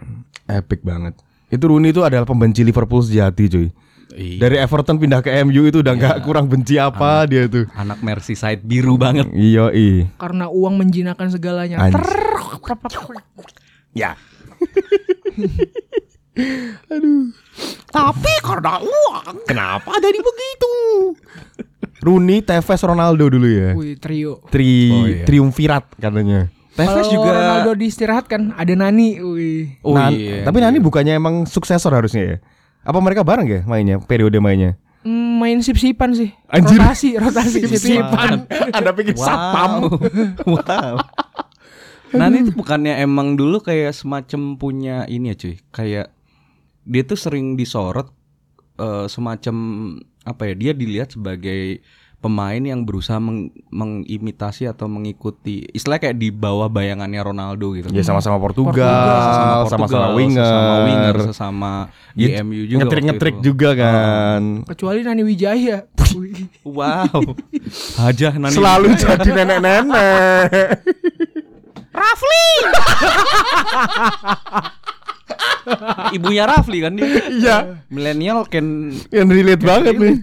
Epic banget. Itu Rooney itu adalah pembenci Liverpool sejati cuy. Iya. Dari Everton pindah ke MU itu udah nggak kurang benci apa dia tuh. Anak Merseyside biru banget. Iya, i. Karena uang menjinakkan segalanya. Ya. Aduh. Tapi karena uang, kenapa jadi begitu? Rooney, Tevez, Ronaldo dulu ya. Wih, trio. Tri Oh, iya. triumvirat katanya. Tevez juga Ronaldo diistirahatkan, ada Nani. Wih. Oh Nan- iya. Tapi Nani bukannya emang suksesor harusnya ya? Apa mereka bareng ya mainnya? Periode mainnya? Hmm, main sip-sipan sih. Anjir. Rotasi, rotasi sip-sipan. Anda pikir satpam? wow. Nani itu bukannya emang dulu kayak semacam punya ini ya cuy, kayak dia tuh sering disorot eh, semacam apa ya? Dia dilihat sebagai pemain yang berusaha meng- mengimitasi atau mengikuti istilah kayak di bawah bayangannya Ronaldo gitu. Ya sama-sama Portugal, Portugal, sama-sama winger, sesama winger, sesama di Ya, MU juga. ngetrik-ngetrik juga kan. Kecuali Nani Wijaya. Wow. Aja Nani. Selalu jadi nenek-nenek. ibunya Rafli kan dia. Iya, Milenial can yang relate banget nih.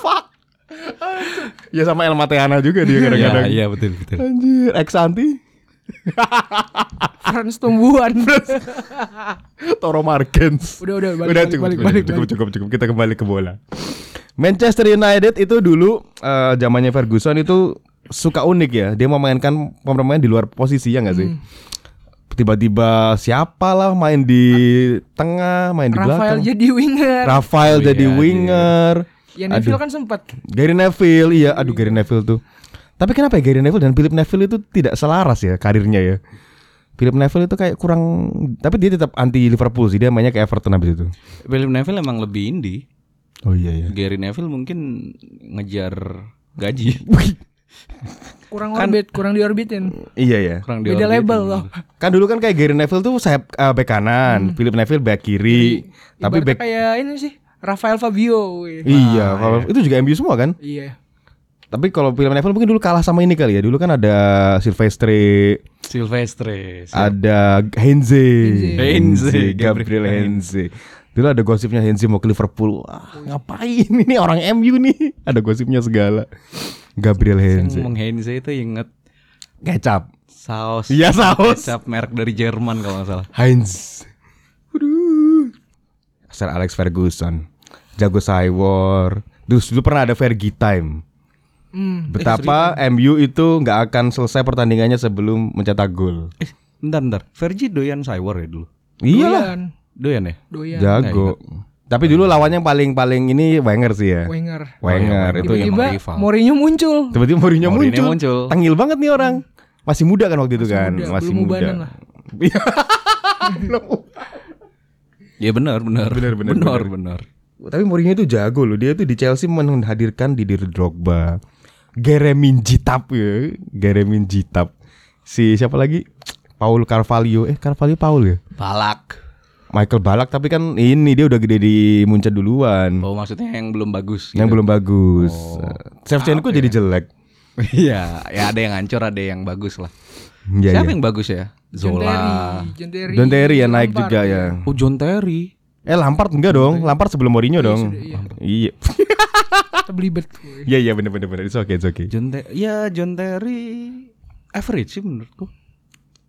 fuck. Ya sama El Mateana juga dia kadang-kadang. iya betul betul. Anjir, ex anti Frans tumbuhan. Toro Markens. udah, udah, balik, Udah balik, cukup, balik, cukup, balik, cukup, balik. cukup, cukup. Kita kembali ke bola. Manchester United itu dulu eh, zamannya Ferguson itu suka unik ya. Dia memainkan pemain di luar posisi ya nggak sih? Hmm. Tiba-tiba siapa lah main di tengah, main di Rafael belakang. jadi winger. Rafael Oh jadi iya, winger. Ya Neville kan sempat. Gary Neville, iya, aduh Gary Neville tuh. Tapi kenapa ya Gary Neville dan Philip Neville itu tidak selaras ya karirnya ya? Philip Neville itu kayak kurang, tapi dia tetap anti Liverpool sih, dia mainnya ke Everton habis itu. William Neville emang lebih indie. Oh iya ya. Gary Neville mungkin ngejar gaji. Kurang orbit, kurang diorbitin. Iya ya. Kurang Beda diorbitin. label loh. Kan dulu kan kayak Gary Neville tuh sayap eh, bek kanan, Philip Neville bek kiri. Tapi Ibaratnya bek kayak ini sih, Rafael Fabio. Iya, kalau itu juga MU semua kan? Iya. Tapi kalau Philip Neville mungkin dulu kalah sama ini kali ya. Dulu kan ada Silvestre, Silvestre. ada Henze, Henze, Gabriel Henze. Dulu ada gosipnya Henze mau ke Liverpool. Wah, ngapain ini orang MU nih? Ada gosipnya segala. Gabriel Henze. Ngomong Heinze itu inget Kecap. saus. Iya, saus. Kecap merek dari Jerman kalau nggak salah. Heinz. Aduh. Sir Alex Ferguson. Jago Cywar. Dulu, dulu pernah ada Fergie Time. Hmm. Betapa MU itu nggak akan selesai pertandingannya sebelum mencetak gol. Eh, bentar bentar. Fergie doyan Cywar ya dulu. Iyalah, Doyan. Doyan ya? Doyan. jago. Tapi dulu lawannya yang paling-paling ini Wenger sih ya. Wenger. Wenger Oh, iya, itu Tiba-tiba. Mourinho muncul. tiba-tiba Mourinho Mourinho muncul. muncul. Tengil banget nih orang. Masih muda kan waktu itu Masih kan, muda, masih belum muda. ubanan lah. Ya benar benar. Benar, benar, benar. benar. benar. Tapi Mourinho itu jago loh. Dia tuh di Chelsea menghadirkan Didier Drogba, Geremin Jitap ya, Geremin Jitap. Si siapa lagi? Paul Carvalho. Eh Carvalho Paul ya? Balak. Michael Balak tapi kan ini dia udah gede di Munchen duluan. Oh maksudnya yang belum bagus. Yang gitu. belum bagus. Oh. Shevchenko jadi jelek. Iya, ya ada yang hancur, ada yang bagus lah. Iya, Siapa iya. yang bagus ya? John Zola. Terry. John Terry. Don Terry ya naik Lampard, juga iya. ya. Oh John Terry. Eh Lampard enggak dong. Lampard sebelum Mourinho dong. sudah, iya. Iya. Kita belibet. wih. Iya iya bener bener bener. It's okay, it's okay. John Terry. Ya John Terry average sih menurutku.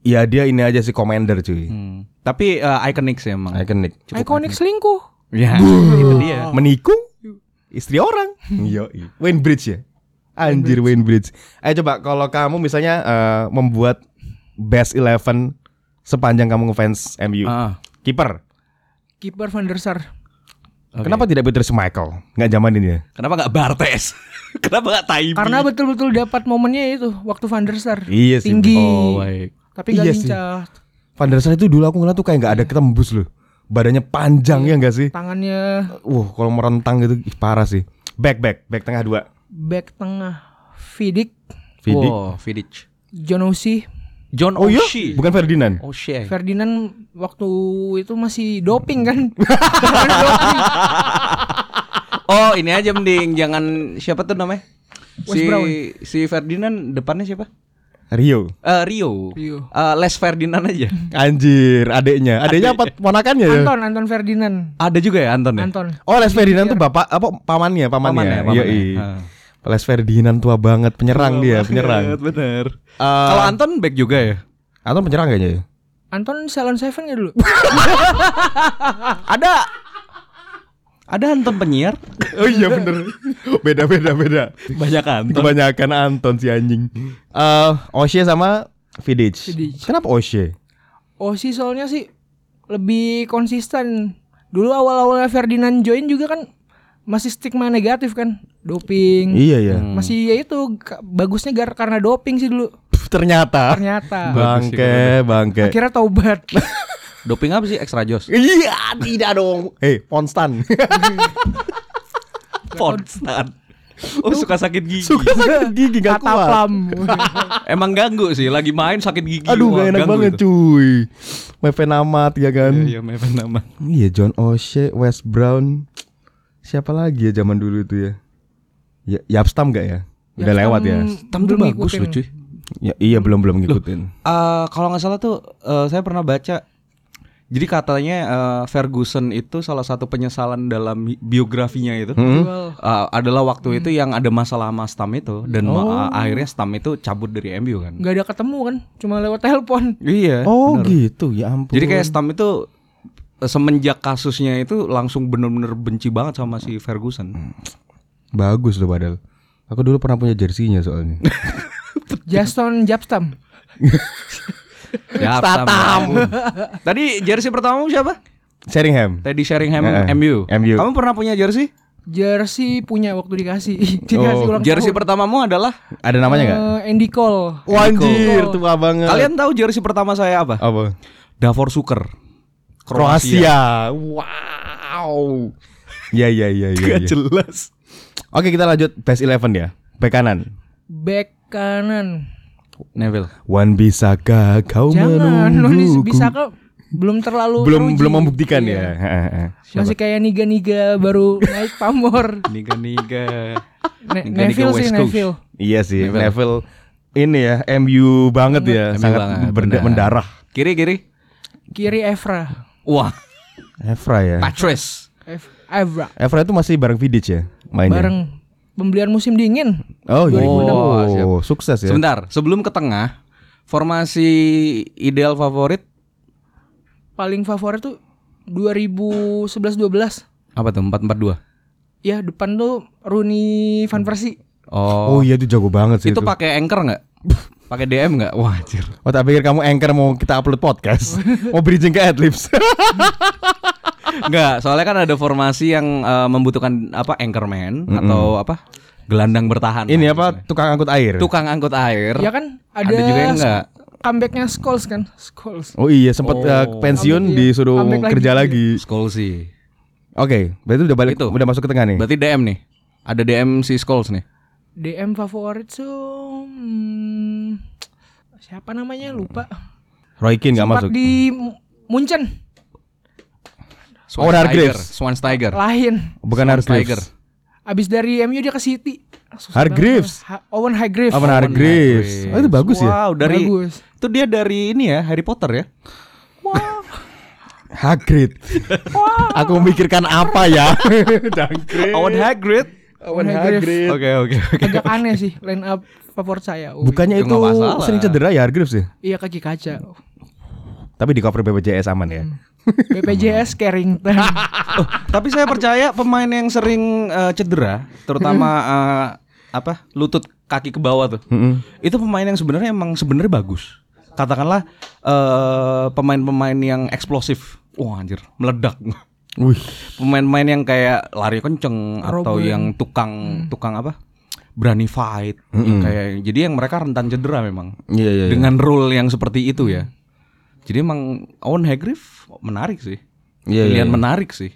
Iya dia ini aja sih commander cuy. Hmm. Tapi uh, iconic sih emang. Iconic. Iconic selingkuh. Ya, itu dia. Menikung istri orang. Iya. Wayne Bridge ya. Anjir Wayne Bridge. Ayo coba kalau kamu misalnya eh, membuat best 11 sepanjang kamu ngefans MU. Ah, Kiper. Kiper Van der Sar. oke. Kenapa tidak Peter Schmeichel? Nggak zaman ini ya? Kenapa nggak Bartes? Kenapa nggak Taibi? Karena betul-betul dapat momennya itu waktu Van der Sar. Iya sih, Tinggi. Oh baik. Tapi gak Iya lincah. Van der Sar itu dulu aku ngeliat tuh kayak nggak ada ketembus loh. Badannya panjang ya nggak sih? Tangannya Wah, kalau merentang gitu ih, parah sih. Back back back tengah dua. back tengah. Vidic, Vidic. Wow, Vidic. John Oshie, John Oh iya, bukan Ferdinand. O'Shea. Ferdinand waktu itu masih doping kan. Oh ini aja mending jangan siapa tuh namanya? West si Brown. si Ferdinand depannya siapa? Rio. Eh Rio. Rio. Eh, Les Ferdinand aja. Anjir, adeknya. Adeknya apa ponakannya ya? Anton, Anton Ferdinand. Ada juga ya Anton ya? Anton. Oh, Les Ferdinand tuh bapak apa pamannya, pamannya. Pamannya, Iya, pamannya. iya. Les Ferdinand tua banget, penyerang dia, penyerang. Bener. Eh, Kalau Anton back juga ya? Anton penyerang kayaknya ya? Anton Salon Seven ya dulu. Ada ada Anton penyiar? Oh iya bener Beda beda beda Banyak Anton. Kebanyakan Anton si anjing Eh Oshe sama Vidic Vidic. Kenapa Oshe? Oh sih soalnya sih lebih konsisten. Dulu awal-awalnya Ferdinand join juga kan masih stigma negatif kan, doping. Iya ya Masih ya itu bagusnya gar karena doping sih dulu. Ternyata Ternyata Bangke Bangke akhirnya taubat. Doping apa sih extra jos? Iya tidak dong Hei Ponstan Ponstan. Oh suka sakit gigi. Suka sakit gigi gak kuat. Emang ganggu sih lagi main sakit gigi. Aduh gak enak banget itu. cuy Meven amat ya kan Iya, Meven nama. Iya John O'Shea, Wes Brown, siapa lagi ya zaman dulu itu ya? Ya Yapstam gak ya? Udah Yapstam lewat ya? Tam tuh belum bagus cuy. Ya iya belum belum ngikutin. Eh, kalau nggak salah tuh eh, saya pernah baca. Jadi katanya eh, Ferguson itu salah satu penyesalan dalam biografinya itu Hmm? Eh, adalah waktu itu yang ada masalah sama Stam itu dan ma- Oh. eh, akhirnya Stam itu cabut dari MU kan. Nggak ada ketemu kan, cuma lewat telepon. Iya. Oh bener. gitu ya ampun. Jadi kayak Stam itu eh, semenjak kasusnya itu langsung bener-bener benci banget sama si Ferguson. bagus loh padahal. Aku dulu pernah punya jersinya soalnya. Justin Japstam. Ya, Statam. Tadi jersey pertamamu siapa? Sheringham. Teddy Sheringham eh, MU. MU. Kamu pernah punya jersey? Jersey punya waktu dikasih. dikasih Oh, ulang Jersey tahun. pertamamu adalah Ada namanya nggak? Eh, Andy Cole. Wanjir Cole. tua banget. Kalian tahu jersey pertama saya apa? apa? Davor Suker. Kroasia. Wow. Ya ya ya ya. Gak ya. jelas. Oke kita lanjut best 11 ya. Bek kanan. Back kanan. Neville. Wan bisakah kau Jangan, menungguku? bisa ke belum terlalu belum teruji. belum membuktikan Iya. ya. Masih kayak niga-niga baru naik pamor. Niga-niga. Ne- Neville sih Coast. Neville. Iya sih, Neville. Neville ini ya MU banget ya, MU sangat banget, benar. mendarah. Kiri kiri. Kiri Evra. Wah, Evra ya. Patrice. Ev- Evra. Evra itu masih bareng Vidic ya mainnya. Bareng pembelian musim dingin. Oh iya. 2006. Oh, siap. sukses ya. Sebentar, sebelum ke tengah, formasi ideal favorit Paling favorit tuh 2011-12. apa tuh? 442. Ya depan tuh Rooney Van Persie. Oh, Oh, iya itu jago banget sih itu itu. pakai anchor nggak? pakai DM nggak? Wah, anjir. Oh, tak pikir kamu anchor mau kita upload podcast. mau bridging ke Adlibs. Enggak, soalnya kan ada formasi yang eh, membutuhkan apa anchorman atau apa? gelandang bertahan. ini apa istilahnya. tukang angkut air. Tukang angkut air. Ya kan ada, Ada juga yang enggak. Comebacknya Scholes kan. Scholes. Oh iya sempat Oh. eh, pensiun Comeback, iya. disuruh Comeback lagi kerja lagi. Scholes sih. Oke, berarti udah balik Itu. udah masuk ke tengah nih. Berarti DM nih. Ada DM si Scholes nih. DM favorit tuh hmm, siapa namanya lupa. Roy Keane nggak Sempat masuk. di M- Munchen Oh, Hargreaves. Schweinsteiger. lain. Bukan. Hargreaves. Abis dari MU dia ke City. Susah Hargreaves. Ha- Owen Hargreaves. Apa Hargreaves? Oh, itu bagus ya. Wow, dari Bagus. itu dia dari ini ya Harry Potter ya. Hagrid. Aku memikirkan apa ya? Jangkrik. Owen Hagrid. Owen Hargreaves. Oke oke oke. Agak aneh sih line up favorit saya. Bukannya Itu sering cedera ya Hargreaves ya? Iya kaki kaca. Tapi di cover BPJS aman ya. BPJS Carrington. Oh, tapi saya percaya pemain yang sering eh, cedera, terutama eh, apa lutut kaki ke bawah tuh, Mm-mm. itu pemain yang sebenarnya emang sebenarnya bagus. Katakanlah eh, pemain-pemain yang eksplosif, wah anjir meledak. Wih. Pemain-pemain yang kayak lari kenceng atau Robben. yang tukang tukang apa? Berani fight, kayak jadi yang mereka rentan cedera memang. Iya iya. iya. Dengan rule yang seperti itu ya. Jadi emang Owen Hargreaves menarik sih. Iya, iya, Pilihan iya. menarik sih.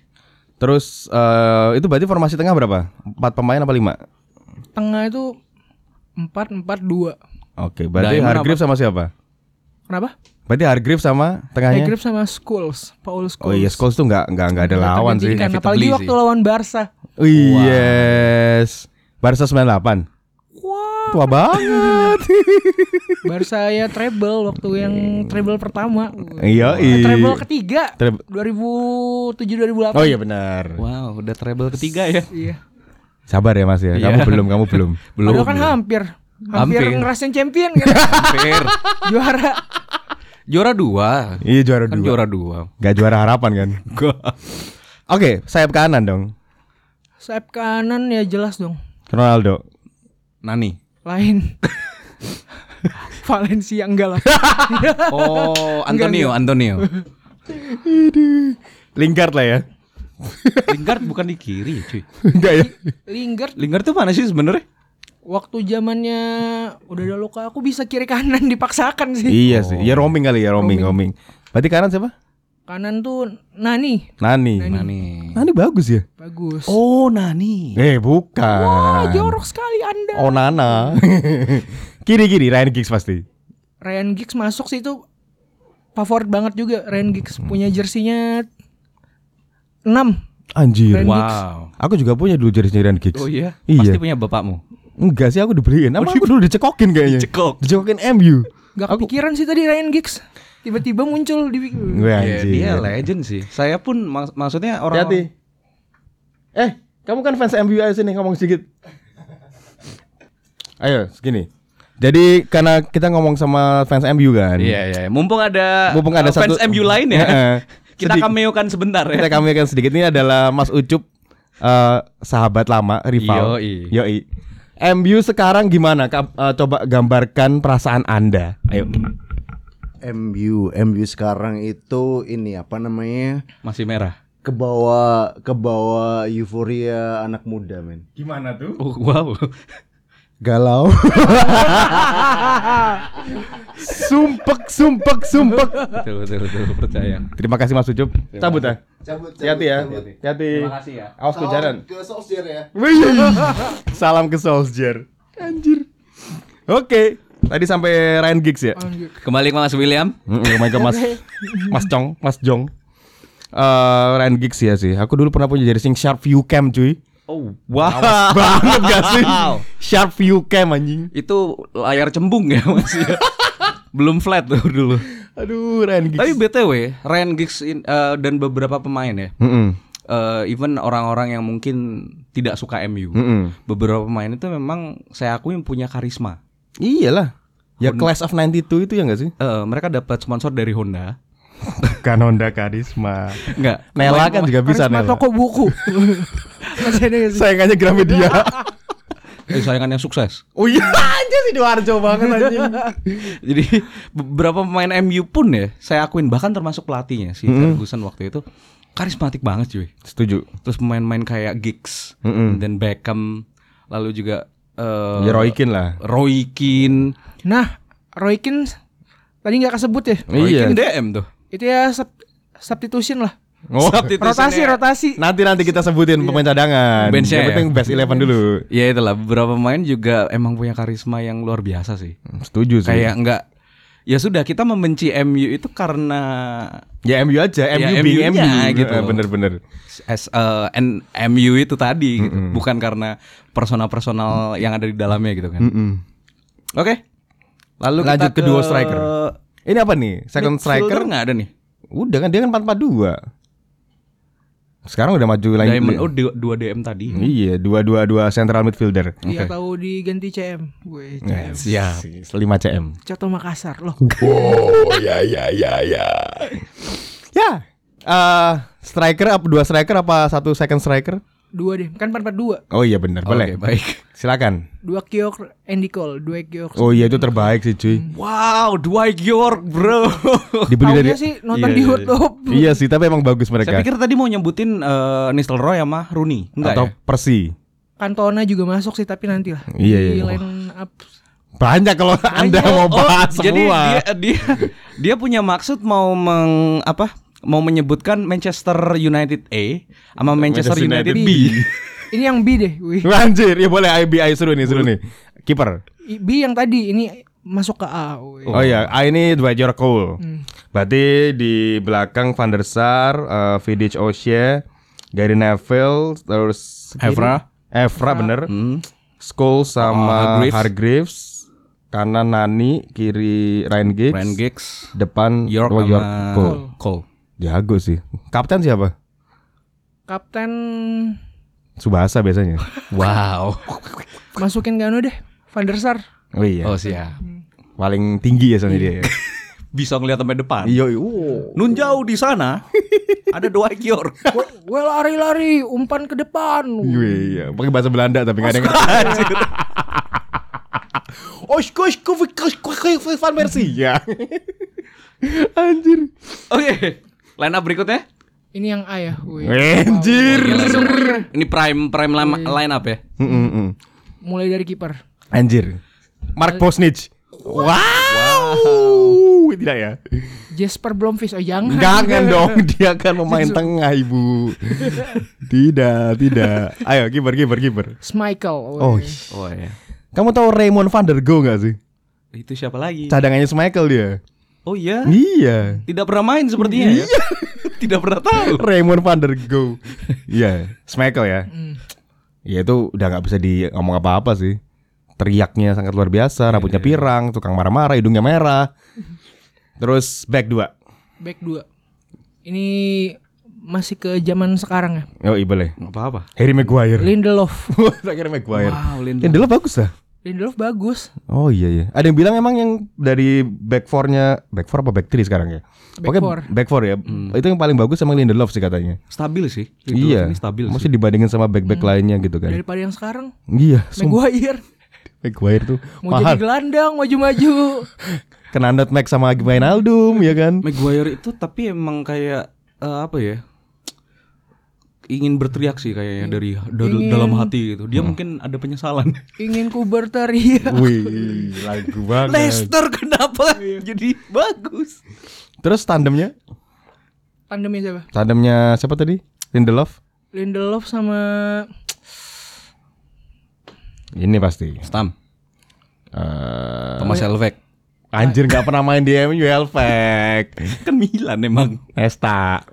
Terus eh, itu berarti formasi tengah berapa? Empat pemain apa lima? Tengah itu 4-4-2. Oke, berarti Diamond Hargreaves sama siapa? Kenapa? Berarti Hargreaves sama tengahnya? Hargreaves sama Scholes, Paul Scholes. Oh iya, Scholes tuh nggak nggak nggak ada Nggak lawan sih. inevitable Apalagi sih. waktu lawan Barca. Oh, Yes. Barca 98. Tua banget. Barca ya treble waktu yang treble pertama. Iya, Eh, iya. treble ketiga. Treble- 2007 2008. Oh iya benar. Wow, udah treble ketiga ya. Iya. Sabar ya Mas ya. Iya. Kamu belum, kamu belum. Belum. Padahal kan hampir. Hampir, Hampir. ngerasain champion kan. Hampir. Juara. Juara dua. Iya juara Kan dua. juara dua. Gak juara harapan kan? Oke, sayap kanan dong. Sayap kanan ya jelas dong. Ronaldo. Nani. Lain. Valencia enggak lah. Oh, Antonio, Antonio. Lingard lah ya. Lingard bukan di kiri, cuy. Enggak ya? Lingard Lingard tuh mana sih sebenarnya? waktu zamannya udah ada luka aku bisa kiri kanan dipaksakan sih. Iya sih. Ya roaming kali ya, roaming, roaming. Berarti kanan siapa? Kanan tuh Nani. Nani. Nani. Nani bagus ya? Bagus. Oh, Nani. Eh, bukan. Wah, jorok sekali Anda. Oh, Nana. Kiri-kiri Ryan Giggs pasti. Ryan Giggs masuk sih itu favorit banget juga Ryan Giggs punya jersinya 6 Anjir. Ryan Giggs. Wow. Aku juga punya dulu jersey Ryan Giggs. Oh iya? Iya. Pasti punya bapakmu. Enggak sih, aku dibeliin. Apa aku dulu dicekokin kayaknya. Dicekok. Dicekokin MU. Gak kepikiran sih tadi Ryan Giggs tiba-tiba muncul di Gue Iya, anjir. dia legend sih. Saya pun mak- maksudnya orang Hati-hati. Eh, kamu kan fans MU aja sini ngomong sedikit. Ayo, segini. Jadi karena kita ngomong sama fans MU kan. Iya, iya. Mumpung ada Mumpung ada uh, fans satu- MU lain ya. Heeh. kita cameokan sebentar ya. Kita kami akan sedikit ini adalah Mas Ucup eh, sahabat lama rival. Yoi. Yoi. MU sekarang gimana? Ka- eh, coba gambarkan perasaan Anda. Ayo. MU MU sekarang itu ini apa namanya Masih merah. ke bawah ke bawah euforia anak muda men Gimana tuh? Oh, wow. Galau Sumpek, sumpek, sumpek. betul, betul, betul, percaya. Terima kasih Mas Ucup. Cabut ya. cabut Hati-hati ya. Hati-hati. Terima kasih ya. Awas kejaran. ke Solskjaer ya. Salam ke Solskjaer. Anjir. Oke. Tadi sampai Ryan Giggs ya. Kembali ke Mas William. Kembali ke Mas Mas Cong, Mas Jong. Eh Ryan Giggs ya sih. Aku dulu pernah punya jersey Sharp View Cam cuy. Oh, wow. Banget gak sih? Sharp View Cam anjing. Itu layar cembung ya Mas ya. Belum flat tuh dulu. Aduh, Ryan Giggs. Tapi BTW, Ryan Giggs in- eh, dan beberapa pemain ya. Mm-mm. eh, even orang-orang yang mungkin tidak suka MU. Mm-mm. Beberapa pemain itu memang saya akui punya karisma. Iyalah. Ya Class of 92 itu ya gak sih? Eh, mereka dapat sponsor dari Honda. Kan Honda Karisma. Enggak. Nela kan juga bisa Karisma Nela. toko buku. Sayangannya Gramedia. Eh, sayangan yang sukses. oh iya, aja sih Sidoarjo banget anjing. Jadi beberapa pemain MU pun ya, saya akuin bahkan termasuk pelatihnya si Ferguson waktu itu karismatik banget cuy. Setuju. Terus pemain-pemain kayak Giggs, Mm-mm. dan Beckham, lalu juga eh, Ya Roy Keane lah. Roy Keane. Nah, Roy Keane tadi nggak kesebut ya? Roy Iya. Keane DM tuh. Itu ya sub- substitution lah. Oh, Rotasi, rotasi. nanti nanti kita sebutin pemain cadangan. Benchnya Yang ya? penting best 11 dulu. Ya itulah beberapa pemain juga emang punya karisma yang luar biasa sih. Setuju sih. Kayak enggak ya sudah kita membenci MU itu karena ya MU aja, Ya, MU being MU-nya MU gitu. Bener-bener. as eh, N- MU itu tadi gitu. bukan karena personal-personal yang ada di dalamnya gitu kan. Mm-mm. Oke. Lalu Lanjut kita ke duo striker. Ini apa nih? Second striker? nggak ada nih. Udah kan dia kan 442. Sekarang udah maju lagi. Diamond oh dua, dua DM tadi. Iya, dua dua dua central midfielder. Iya tahu diganti CM. Gue CM. Siap. 5 CM. Coto Makassar loh. Oh ya ya ya ya. Ya. eh striker apa dua striker apa satu second striker? Dua deh. Kan 442. Oh iya benar, boleh. Oke, baik. Silakan. Dua Kiok Andy Cole, dua Kiok. Oh iya itu terbaik sih cuy. Wow, Dwight York, bro. Dibeli dari sih nonton Iya, di iya, YouTube. Iya sih, tapi emang bagus mereka. Saya pikir tadi mau nyebutin eh, Nistelrooy sama Rooney. Enggak Atau ya? Persi. Cantona juga masuk sih tapi nanti lah. Iya, Di iya. line up. Banyak kalau Anda mau bahas Oh, jadi semua. dia dia dia punya maksud mau meng apa? Mau menyebutkan Manchester United A sama Manchester, Manchester United, United B. Ini yang B deh. Wih. Anjir, ya boleh IB I seru nih, seru nih. Kiper. I- B yang tadi ini masuk ke A. Wih. Oh, iya, A ini Dwight York Cole. Hmm. Berarti di belakang Van der Sar, eh, Vidic O'Shea, Gary Neville, terus Evra. Evra bener. Hmm. Oh, sama Hargreaves. Hargreaves. Kanan Nani, kiri Ryan Giggs. Ryan Giggs, Depan York oh, York Cole. Cole. Jago sih. Kapten siapa? Kapten Subasa biasanya. Wow. masukin Gano deh. Van der Sar. Oh iya. Oh siap. Paling tinggi ya soalnya dia. ya. Bisa ngeliat sampai depan. Iya, iya. Nun jauh di sana ada dua York. Gue lari-lari, umpan ke depan. Iya, iya. Pakai bahasa Belanda tapi nggak ada yang ngerti. Osko, osko, Van Persie. Ya. Anjir. Oke. Line up berikutnya. Ini yang A ya. Wih. Anjir. Ini prime prime line, line up ya. Mm, mm. Mulai dari kiper. Anjir. Mark Posnich. Wow. Tidak ya? Jasper Blomqvist. Oh jangan. Jangan dong, dia kan pemain tengah, Ibu. tidak, tidak. Ayo, kiper, kiper, kiper. Schmeichel. Oh, Wih. Oh iya. kamu tahu Raymond van der Go gak sih? Itu siapa lagi? Cadangannya Michael dia. Oh iya. Iya. Tidak pernah main sepertinya ya. Tidak pernah tahu. Raymond van der Go. Iya, Michael ya. Ya itu udah nggak bisa di ngomong apa-apa sih. Teriaknya sangat luar biasa, rambutnya pirang, tukang marah-marah, hidungnya merah. Terus back 2. Back 2. Ini masih ke zaman sekarang ya. Oh iya boleh. Enggak apa-apa. Harry Maguire. Lindelof. Kira Maguire. Wow, Lindelof. Lindelof bagus lah. Lindelof bagus. Oh iya iya. Ada yang bilang emang yang dari back four-nya back four apa back three sekarang ya? Back Pokoknya four. back four ya. Itu yang paling bagus emang Lindelof sih katanya. Stabil sih. Lindelof iya. Ini stabil Masih sih. dibandingin sama back-back lainnya gitu kan. Daripada yang sekarang. Iya. Maguire. Maguire tuh Mau jadi mahal. gelandang, maju-maju. Kena nutmeg sama Wijnaldum ya kan. Maguire itu tapi emang kayak eh, apa ya? Ingin berteriak sih kayaknya dari dal- Ingin- dalam hati gitu. Dia mungkin ada penyesalan. Ingin ku berteriak. Wih, lagu banget. Leicester kenapa jadi bagus? Terus tandemnya? Tandemnya siapa? Tandemnya siapa tadi? Lindelof? Lindelof sama Ini pasti. Stam. Eh, Thomas Helveg. anjir nggak pernah main di MU Helvek. Kan Milan emang. Nesta.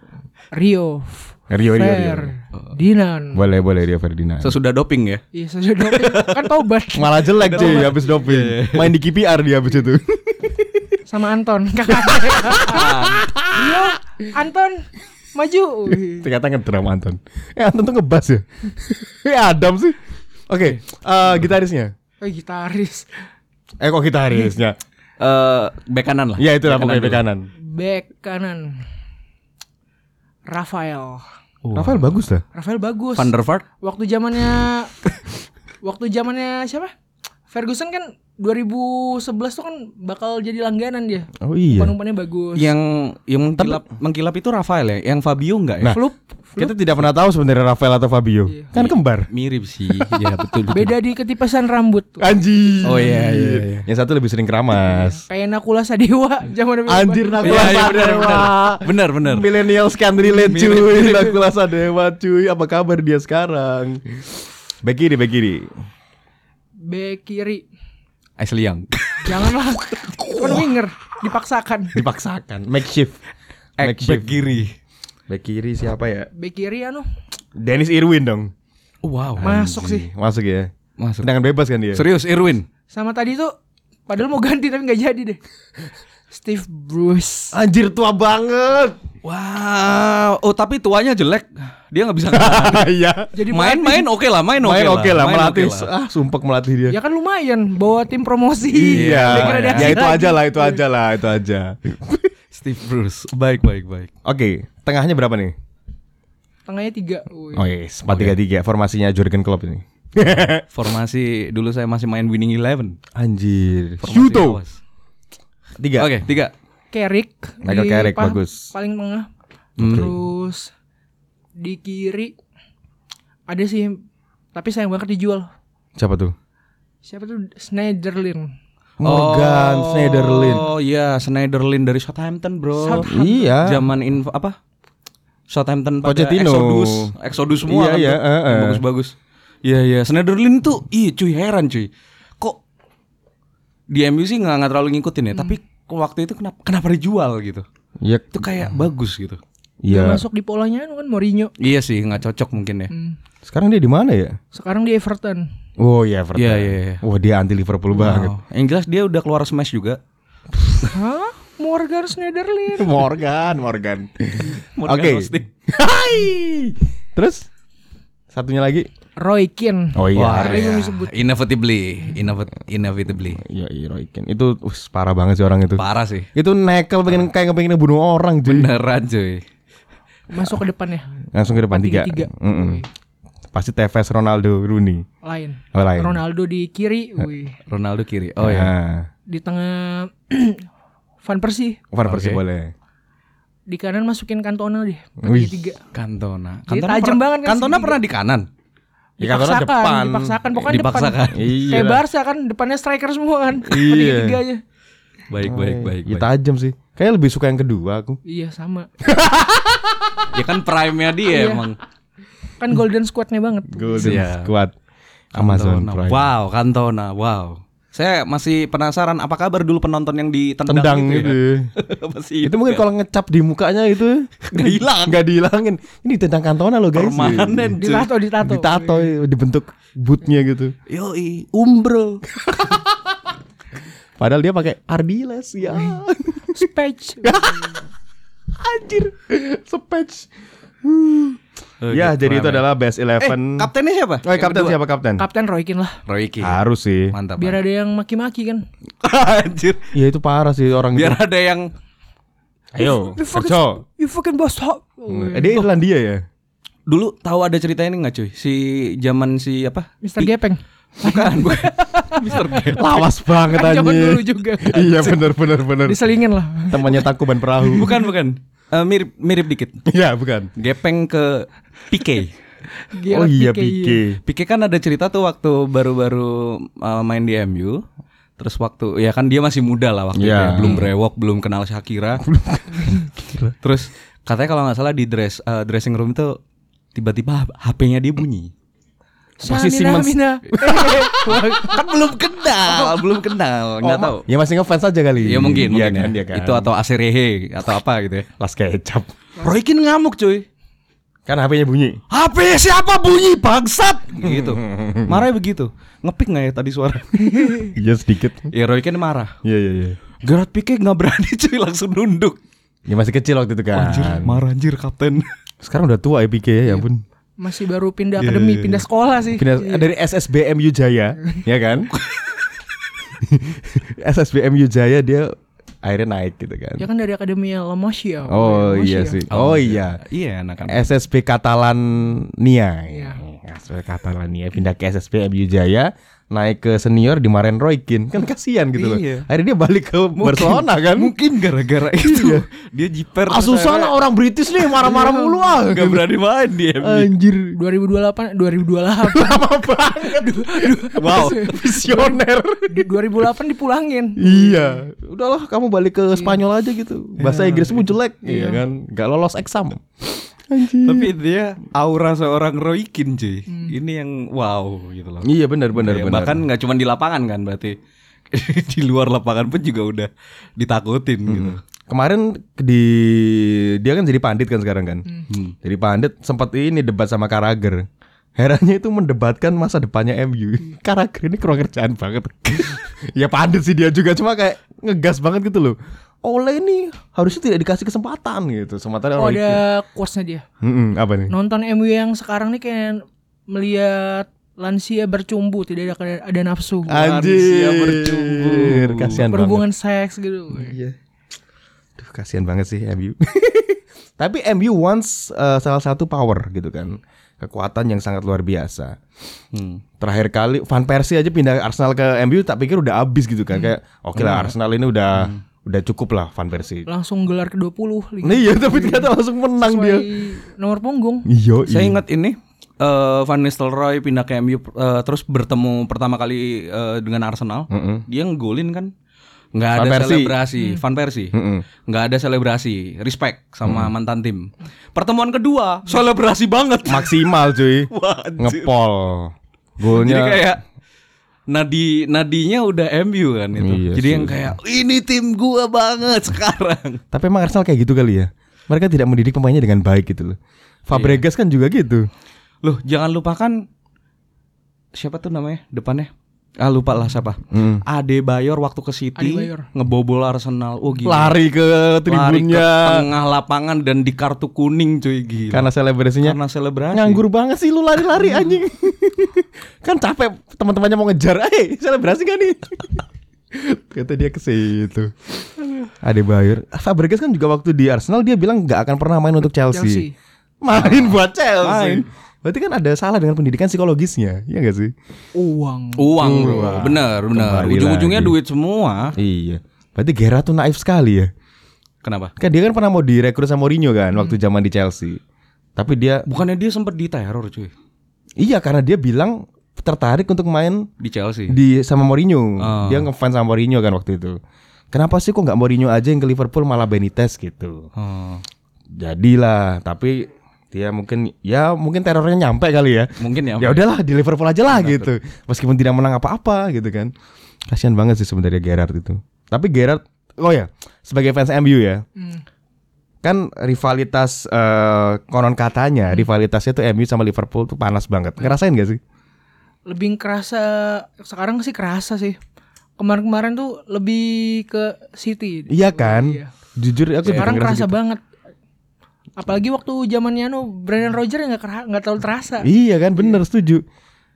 Rio. Rio Rio. Rio. Ferdinand. Boleh boleh dia Ferdinand. Sesudah doping ya. Iya, saya doping. kan tobat Malah jelek cuy habis doping. Main di KPR dia habis itu. sama Anton. Kakaknya. Rio, Anton maju. Ternyata ngedram Anton. Eh Anton tuh ngebas ya. eh Adam sih. Oke, eh, gitarisnya. Oh, gitaris. Eh kok gitarisnya? Eh bek kanan lah. ya itulah Bek pokoknya bek kanan. Back kanan. Rafael. Rafael bagus lah. Rafael bagus. Van der Vaart. Waktu zamannya waktu zamannya siapa? Ferguson kan 2011 tuh kan bakal jadi langganan dia. Oh iya. Umpan-umpannya bagus. Yang yang mengkilap mengkilap itu Rafael ya. Yang Fabio enggak ya? Nah, Flup, kita tidak pernah tahu sebenarnya Rafael atau Fabio. Kan kembar. Mirip sih. ya betul betul. beda di ketipasan rambut. Anjir. Oh iya iya iya. Yang satu lebih sering keramas. Kayak Nakula Sadewa zaman dulu. Anjir Iya Nakula iya benar Sadewa. benar. Benar benar. Millennials can relate cuy Nakula Sadewa cuy Apa kabar dia sekarang Back kiri back kiri. Ashley Young. Janganlah. Kan winger dipaksakan. Dipaksakan Makeshift Back kiri. Back kiri siapa ya Back kiri anu Dennis Irwin dong Wow. masuk sih. Masuk ya Masuk. Tendangan bebas kan dia Serius Irwin. Sama tadi tuh padahal mau ganti tapi nggak jadi deh. Steve Bruce. Anjir tua banget Wow. Oh tapi tuanya jelek. Dia nggak bisa. Iya Jadi main-main oke lah, main oke Main oke lah Main Melatih oke lah. Ah sumpek melatih dia Ya kan lumayan bawa tim promosi. Iya Degradasi Ya itu aja lah Itu aja lah Itu aja Steve Bruce. Baik baik baik. Oke Tengahnya berapa nih Tengahnya tiga. Wih. Oh yes 4-3-3 Formasinya Jurgen Klopp ini Formasi dulu saya masih main winning eleven. Anjir Formasi Shuto awas. Tiga Oke tiga. Carrick. Michael di Carrick, pa- bagus. Paling tengah. Hmm. Terus di kiri ada sih tapi sayang banget dijual. Siapa tuh Siapa tuh Schneiderlin. Morgan oh, Schneiderlin Oh iya, Schneiderlin dari Southampton, Bro. Southampton. Iya Zaman info apa? Southampton pada Pochettino. Exodus, Exodus Iya, semua kan iya, eh, eh. Bagus-bagus. Iya iya, Schneiderlin tuh, ih cuy heran cuy. Di MU sih nggak nggak terlalu ngikutin ya, tapi waktu itu kenapa kenapa dijual gitu? Iya Itu kayak bagus gitu. Iya masuk di polanya anu kan Mourinho. Iya sih, nggak cocok mungkin ya. Hmm. Sekarang dia di mana ya Sekarang di Everton. Oh iya Everton. Iya, iya, iya. Wah dia anti Liverpool banget. Wow. Yang jelas dia udah keluar smash juga. Hah? Morgan Schneiderlin. Morgan, Morgan. Morgan Oke. Hosting. Hai. Terus satunya lagi. Roy Keane. Oh iya. Wah, iya. disebut. Inevitably, Innovat- inevitably. Iya, iya Roy Keane. Itu us, parah banget sih orang itu. Parah sih. Itu nekel pengen kayak pengen bunuh orang cuy. Beneran cuy. Masuk ke depannya. Langsung ke depan tiga. Tiga-tiga. Mm-mm. Pasti Tevez, Ronaldo, Rooney. Lain. Oh, lain. Ronaldo di kiri, wih. Ronaldo kiri. Oh ya. Nah, Di tengah Van Persie. Van Persie Oke. boleh. Di kanan masukin Cantona deh. Wih. Tiga. Cantona. Cantona tajam pernah- banget kan Cantona pernah di kanan. Di Cantona Dipaksakan, depan. dipaksakan pokoknya Dipaksakan. depan. Iya. Kayak Barca kan depannya striker semua kan. Iya. Tiga-tiganya. Baik, baik, baik. Ya baik. tajam sih. Kayaknya lebih suka yang kedua aku. Iya sama. Ya kan prime-nya dia Iya. emang. Kan golden squadnya banget. Golden Iya. Squad. Amazon Cantona. Prime. Wow, Cantona. Wow. Saya masih penasaran apa kabar dulu penonton yang ditendang Tendang gitu gitu. ya. ya. Masih itu mungkin kalau ngecap di mukanya itu Nggak hilang. nggak dihilangin. Ini tentang kantona loh guys. permanen cuy. Ditato, ditato. Ditato dibentuk bootnya gitu. Yoi, umbro. Padahal dia pakai Ardiles ya. Spatch. Anjir. Spatch. Ya, jadi itu adalah best Eh, 11. kaptennya siapa? Oh, Yang kapten kedua? siapa kapten? Kapten Roy Keane lah. Roy Keane. Harus sih. Mantap. Biar ada yang maki-maki kan. Anjir. Ya itu parah sih orang Biar itu. ada yang Ayo, You fucking, Sergio. you fucking bastard. Eh, Dia Irlandia ya? dulu tahu ada cerita ini nggak cuy? Si zaman si apa? Mister Gepeng. Bukan, bukan. Mister Gap. Lawas banget Kan zaman dulu juga. Iya benar benar benar. Diselingin lah. Temannya Tangkuban Perahu. Bukan, bukan. Eh, mirip mirip dikit. Iya, bukan. Gepeng ke Pique. Gerard oh iya Pique, Pique. Pique kan ada cerita tuh waktu baru-baru uh, main di MU. Terus waktu ya kan dia masih muda lah waktu itu Iya. ya. belum brewok, belum kenal Shakira. Terus katanya kalau nggak salah di dress uh, dressing room itu tiba-tiba HP-nya dia bunyi. Masih Sanina Simmons. Mina. kan belum kenal, belum kenal, nggak tahu. Ya masih ngefans aja kali. Ya mungkin, Iya mungkin kan, ya. dia kan. Itu atau Aserehe atau apa gitu ya. Las kecap. Roy Keane ngamuk cuy. Kan HP-nya bunyi. HP siapa bunyi bangsat gitu. Marahnya begitu. Ngepik nggak ya tadi suara? Iya sedikit. ya Roy Keane marah. Iya iya iya. Gerard Pique nggak berani cuy langsung nunduk. Ya masih kecil waktu itu kan. Anjir, marah anjir kapten. Sekarang udah tua ya Pique ya, ya ampun. Masih baru pindah akademi, pindah sekolah sih. Pindah dari SSBMU Jaya, ya kan? SSBMU Jaya dia akhirnya naik gitu kan. Ya kan dari akademinya La Masia. Oh iya sih. Oh iya. Iya, anak anak. SSB Catalania. Iya. SSB Catalania pindah ke SSBMU Jaya, naik ke senior dimarahin Roy Keane. Kan kasihan gitu loh. Iya. Akhirnya dia balik ke Barcelona kan. Mungkin gara-gara itu dia jiper. Ah susah lah orang British nih marah-marah mulu ah. Gak berani main dia. Anjir. 2028 2028 Lama banget. Wow. Visioner. di 2008 dipulangin. Iya, udahlah kamu balik ke Spanyol aja gitu. Bahasa Inggrismu jelek, iya kan? Gak lolos eksam. Tapi dia aura seorang Roy Keane cuy. Ini yang wow gitu loh. Iya benar benar Ya, benar. Bahkan nggak cuma di lapangan kan berarti di luar lapangan pun juga udah ditakutin gitu. Kemarin di dia kan jadi pandit kan sekarang kan. Hmm. Jadi pandit sempat ini debat sama Karager. Herannya itu mendebatkan masa depannya MU. Karager ini kurang kerjaan banget. ya pandit sih dia juga cuma kayak ngegas banget gitu loh. Oleh ini harusnya tidak dikasih kesempatan gitu. Sementara Oh Roy ada quotesnya dia. Mm-mm, apa nih? Nonton MU yang sekarang nih kayak melihat lansia bercumbu, tidak ada ada nafsu. Anjir, bercumbu. Kasihan banget. Berhubungan seks gitu. Iya. Duh, kasihan banget sih MU. Tapi MU once uh, salah satu power gitu kan. Kekuatan yang sangat luar biasa. Hmm. Terakhir kali Van Persie aja pindah Arsenal ke MU tak pikir udah habis gitu kan. Kayak oke lah Arsenal ini udah udah cukup lah Van Persie. Langsung gelar ke-20 Nah, iya tapi ternyata langsung menang Sesuai dia. nomor punggung. Iya, Saya ingat ini eh Van Nistelrooy pindah ke MU eh, terus bertemu pertama kali eh, dengan Arsenal. Mm-mm. Dia ngegolin kan nggak ada Persie. selebrasi Van Persie Mm-mm. nggak ada selebrasi respect sama mantan tim pertemuan kedua selebrasi banget Maksimal cuy. Ngepol. jadi Golnya kayak nadi nadinya udah MU kan itu Iya jadi sih. yang kayak ini tim gua banget sekarang Tapi emang Arsenal kayak gitu kali ya. Mereka tidak mendidik pemainnya dengan baik gitu loh. Fabregas kan juga gitu. loh jangan lupakan siapa tuh namanya depannya? Ah lupa lah siapa. Hmm. Ade Bayor waktu ke City ngebobol Arsenal. Oh gila. Lari ke Lari ke tribunnya tengah lapangan dan di kartu kuning cuy gila. karena selebrasinya Karena selebrasi. nganggur banget sih lu lari-lari anjing. kan capek teman-temannya mau ngejar, eh selebrasi kan nih. Kata dia ke situ. Ade Bayer. Fabregas kan juga waktu di Arsenal dia bilang nggak akan pernah main untuk Chelsea. Chelsea. Main buat Chelsea. Main. Berarti kan ada salah dengan pendidikan psikologisnya, iya gak sih? Uang. Uang bro. Wah, Bener bener. Ujung-ujungnya duit semua. Iya. Berarti Gerrard tuh naif sekali ya. Kenapa? Kan dia kan pernah mau direkrut sama Mourinho kan waktu zaman di Chelsea. Tapi dia Bukannya dia sempat diteror cuy iya karena dia bilang tertarik untuk main di Chelsea. di sama Mourinho. Ah. Dia ngefans sama Mourinho kan waktu itu. Kenapa sih kok nggak Mourinho aja yang ke Liverpool malah Benitez gitu? Oh, Jadilah, tapi dia mungkin ya mungkin terornya nyampe kali ya. mungkin ya. Ya udahlah di Liverpool aja lah gitu. Meskipun tidak menang apa-apa gitu kan. Kasihan banget sih sebenarnya Gerrard itu. Tapi Gerrard oh ya, sebagai fans MU ya. Hmm. Kan rivalitas eh, konon katanya rivalitasnya tuh MU sama Liverpool tuh panas banget. Ngerasain gak sih? Lebih kerasa sekarang sih kerasa sih. Kemarin-kemarin tuh lebih ke City. Iya kan? Iya. Jujur aku juga Sekarang ngerasa kerasa gitu. banget. Apalagi waktu zamannya nu Brandon Roger nggak nggak terlalu terasa. Iya kan bener setuju.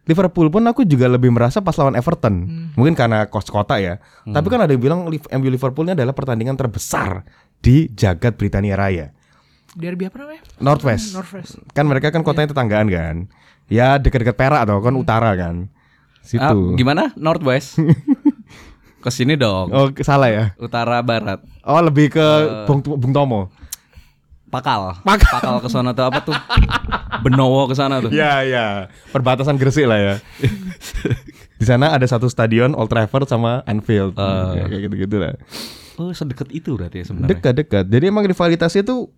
Liverpool pun aku juga lebih merasa pas lawan Everton. Mungkin karena kos kota ya. Tapi kan ada yang bilang MU Liverpool ini adalah pertandingan terbesar Di jagat Britania Raya. Derby apa namanya? Northwest Northwest. Kan mereka kan kotanya tetanggaan kan. Ya dekat-dekat Perak atau kan utara kan. Situ. Ah, gimana? Northwest. ke sini dong. Oh salah ya. Utara barat. Oh lebih ke Bung, Bung Tomo Pakal. Pakal ke sana tuh apa tuh? Benowo ke sana tuh. Ya ya Perbatasan Gresik lah ya Di sana ada satu stadion Old Trafford sama Anfield Ya, Kayak gitu-gitu lah Oh, sedekat itu berarti ya sebenarnya. Dekat-dekat. Jadi emang rivalitasnya itu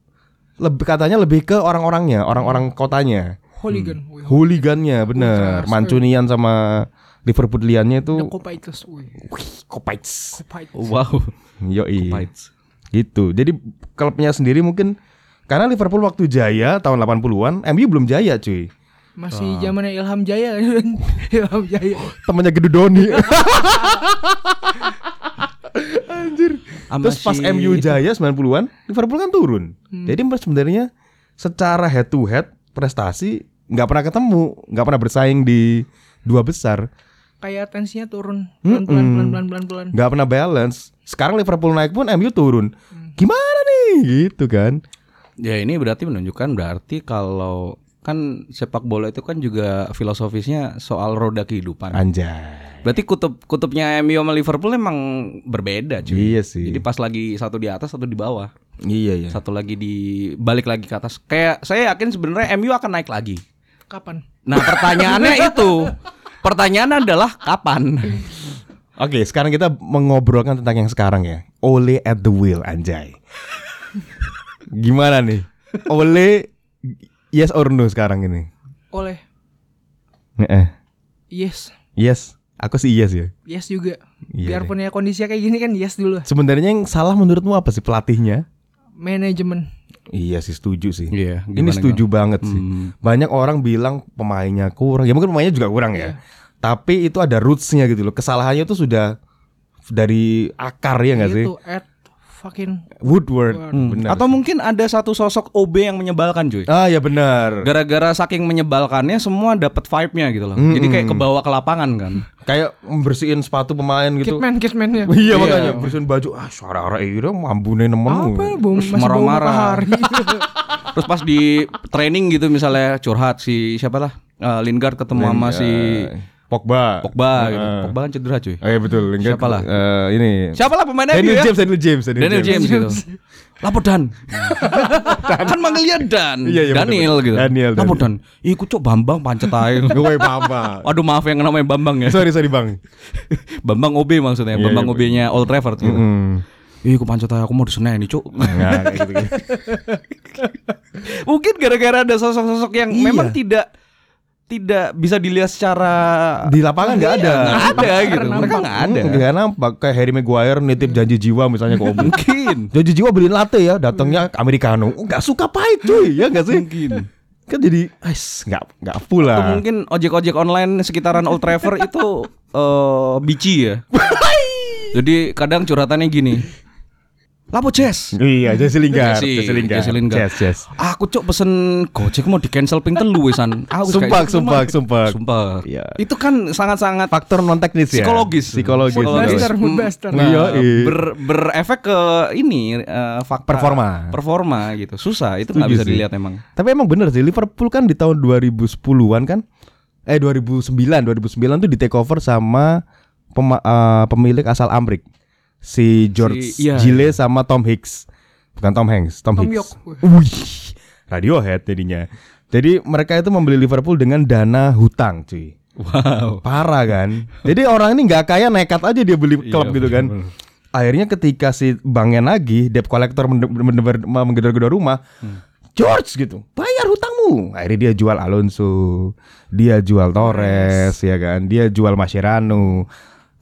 lebih katanya lebih ke orang-orangnya, orang-orang kotanya. Hooligan. Wih, Hooligannya bener. Mancunian sama Liverpooliannya itu. Kopites. Kopaitus. Wow. Yoi. Fights. Gitu. Jadi klubnya sendiri mungkin karena Liverpool waktu jaya tahun 80-an, MU belum jaya cuy. Masih zamannya Ilham Jaya. Ilham Jaya. Temannya Gedu Doni. Anjir. Sama Terus pas si MU jaya 90-an, Liverpool kan turun. Jadi sebenarnya secara head to head prestasi nggak pernah ketemu, nggak pernah bersaing di dua besar, Kayak tensinya turun. Pelan-pelan pelan-pelan pelan-pelan. nggak pernah balance. Sekarang Liverpool naik pun MU turun. Gimana nih? Gitu kan? Ya ini berarti menunjukkan berarti kalau kan sepak bola itu kan juga filosofisnya soal roda kehidupan. Anjay. Berarti kutub kutubnya MU sama Liverpool emang berbeda cuy. Iya sih. Jadi pas lagi satu di atas satu di bawah, Iya ya. satu lagi di balik lagi ke atas. Kayak saya yakin sebenarnya MU akan naik lagi. Kapan? Nah pertanyaannya itu, pertanyaan adalah kapan? Oke, sekarang kita mengobrolkan tentang yang sekarang ya. Ole at the wheel, anjay. Gimana nih? Ole yes or no sekarang ini? Oleh. Heeh. Yes. Yes, aku sih yes ya. Yes juga. Iya Biarpun ya kondisinya kayak gini kan yes dulu. Sebenarnya yang salah menurutmu apa sih pelatihnya? Manajemen. Iya sih setuju sih. Iya, Ini gimana, setuju banget sih. Hmm. Banyak orang bilang pemainnya kurang. Ya mungkin pemainnya juga kurang ya. Tapi itu ada rootsnya gitu loh. Kesalahannya itu sudah dari akar ya nggak sih? Itu at fucking Woodward. Hmm. Benar. Atau mungkin ada satu sosok OB yang menyebalkan cuy. ah ya benar. Gara-gara saking menyebalkannya semua dapat vibe-nya gitu loh. Jadi kayak kebawa ke lapangan kan. Kayak membersihin sepatu pemain gitu. kitman kitman ya. Iya makanya bersihin baju ah suara-suara itu mambune nemen. Apa ya bom Marah-marah. Terus pas di training gitu misalnya curhat si siapa lah eh, Lingard ketemu sama si Pogba. Pogba gitu. Heeh. Pogba kan cedera cuy. Oh iya betul. Lingard, Siapa lah? eh, ini. Siapa lah pemainnya Daniel ya? James, Daniel James, Daniel James, gitu. Lapo Dan. kan manggilnya Dan. Iya, iya, Daniel betul-betul. gitu. Daniel, Lapo Daniel. Dan. Ikut cok Bambang pancet aja. Gue Bamba. Waduh maaf yang namanya Bambang ya. sorry sorry bang. Bambang OB maksudnya. Iya, Bambang iya, OB-nya Old Trafford gitu. Hmm. Ih, aku pancet aku mau disenen nih, Cuk. Nah, kayak gitu, Mungkin gara-gara ada sosok-sosok yang Iya. memang tidak tidak bisa dilihat secara Di lapangan nggak ada. nggak ada gitu. Nampak. Mereka nggak ada. Hmm, Nggak nampak kayak Harry Maguire nitip janji jiwa misalnya ke Om. Mungkin. janji jiwa beliin latte ya, datangnya americano. Oh, Nggak suka pahit cuy, ya nggak sih? Mungkin. Kan jadi ais nggak nggak full Atau lah. mungkin ojek-ojek online sekitaran Old Trafford itu eh bici ya. Jadi kadang curhatannya gini. Lapo Jess? Iya, Jesse Lingard, Jesse- Jesse Lingard. Jesse Lingard. Yes, yes. Aku cok pesen Gojek mau di cancel ping telu wisan. Aku Sumpah, sumpah, sumpah. Sumpah. Iya. Itu kan sangat-sangat Faktor non teknis ya. Psikologis. Psikologis. Psikologis. Hmm. Buster. Nah, Iya, iya. ber, berefek ke ini eh, fakta Performa. performa gitu. Susah, itu nggak bisa sih. dilihat emang. Tapi emang bener sih Liverpool kan di tahun 2010-an kan eh 2009 2009 tuh di take over sama pema- eh, pemilik asal Amrik si George Si- iya, Gilles sama Tom Hicks. Bukan Tom Hanks, Tom, Tom Hicks. York. Wih, Radiohead jadinya. Jadi mereka itu membeli Liverpool dengan dana hutang, cuy. Wow. Parah kan? Jadi orang ini nggak kaya nekat aja dia beli klub Iya, gitu kan. bener. Akhirnya ketika si banknya nagih, debt collector menggedor-gedor rumah, Hmm. George gitu, bayar hutangmu. Akhirnya dia jual Alonso, dia jual Torres, ya kan, dia jual Mascherano.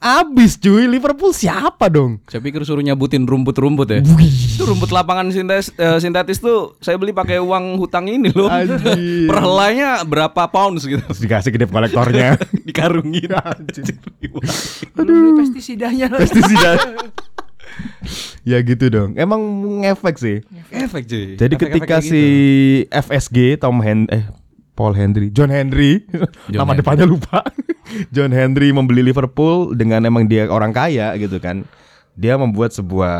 Abis cuy, Liverpool siapa dong? Saya pikir suruh nyabutin rumput-rumput ya. Itu rumput lapangan sintetis, eh, sintetis tuh saya beli pakai uang hutang ini loh. Anjir. per helainya berapa pounds gitu. Terus dikasih ke debt collectornya. Dikarungin. Belum beli pestisidanya. Pestisida. ya gitu dong. Emang ngefek sih. Efek cuy. Jadi Efek-efek ketika kayak si gitu. FSG Tom Hen eh Paul Henry, John Henry, John nama Henry. depannya lupa. John Henry membeli Liverpool dengan emang dia orang kaya gitu kan. Dia membuat sebuah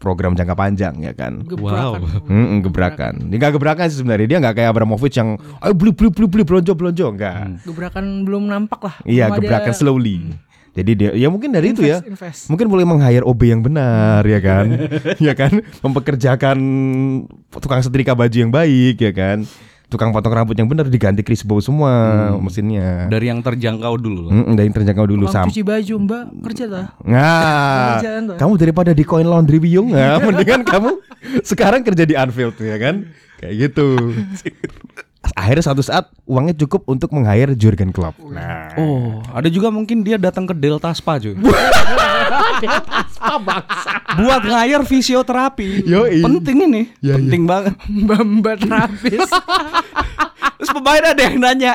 program jangka panjang ya kan. Gebrakan. Hmm, gebrakan. Dia nggak gebrakan sih sebenarnya. Dia nggak kayak Abramovich yang ayo beli beli beli beli belanja belanja enggak. Gebrakan belum nampak lah. Iya, ada- gebrakan slowly. Jadi dia ya mungkin dari itu ya. Invest, invest. Mungkin boleh meng-hire OB yang benar ya kan. ya kan? Mempekerjakan tukang setrika baju yang baik ya kan. Tukang potong rambut yang benar diganti Chris Bow semua mesinnya. dari yang terjangkau dulu. Mm, dari yang terjangkau dulu Tukang sam. cuci baju mbak kerja lah. Nah, kamu daripada di Coin Laundry Wiyung nah, mendingan kamu sekarang kerja di Anfield ya kan? Kayak gitu. Akhirnya suatu saat uangnya cukup untuk meng-hire Jurgen Klopp. Nah, Oh, ada juga mungkin dia datang ke Delta Spa cuy. Buat ngayar fisioterapi. Yoi. Penting ini. Ya, Penting banget. Mbak mbak terapis. Terus pemain ada yang nanya.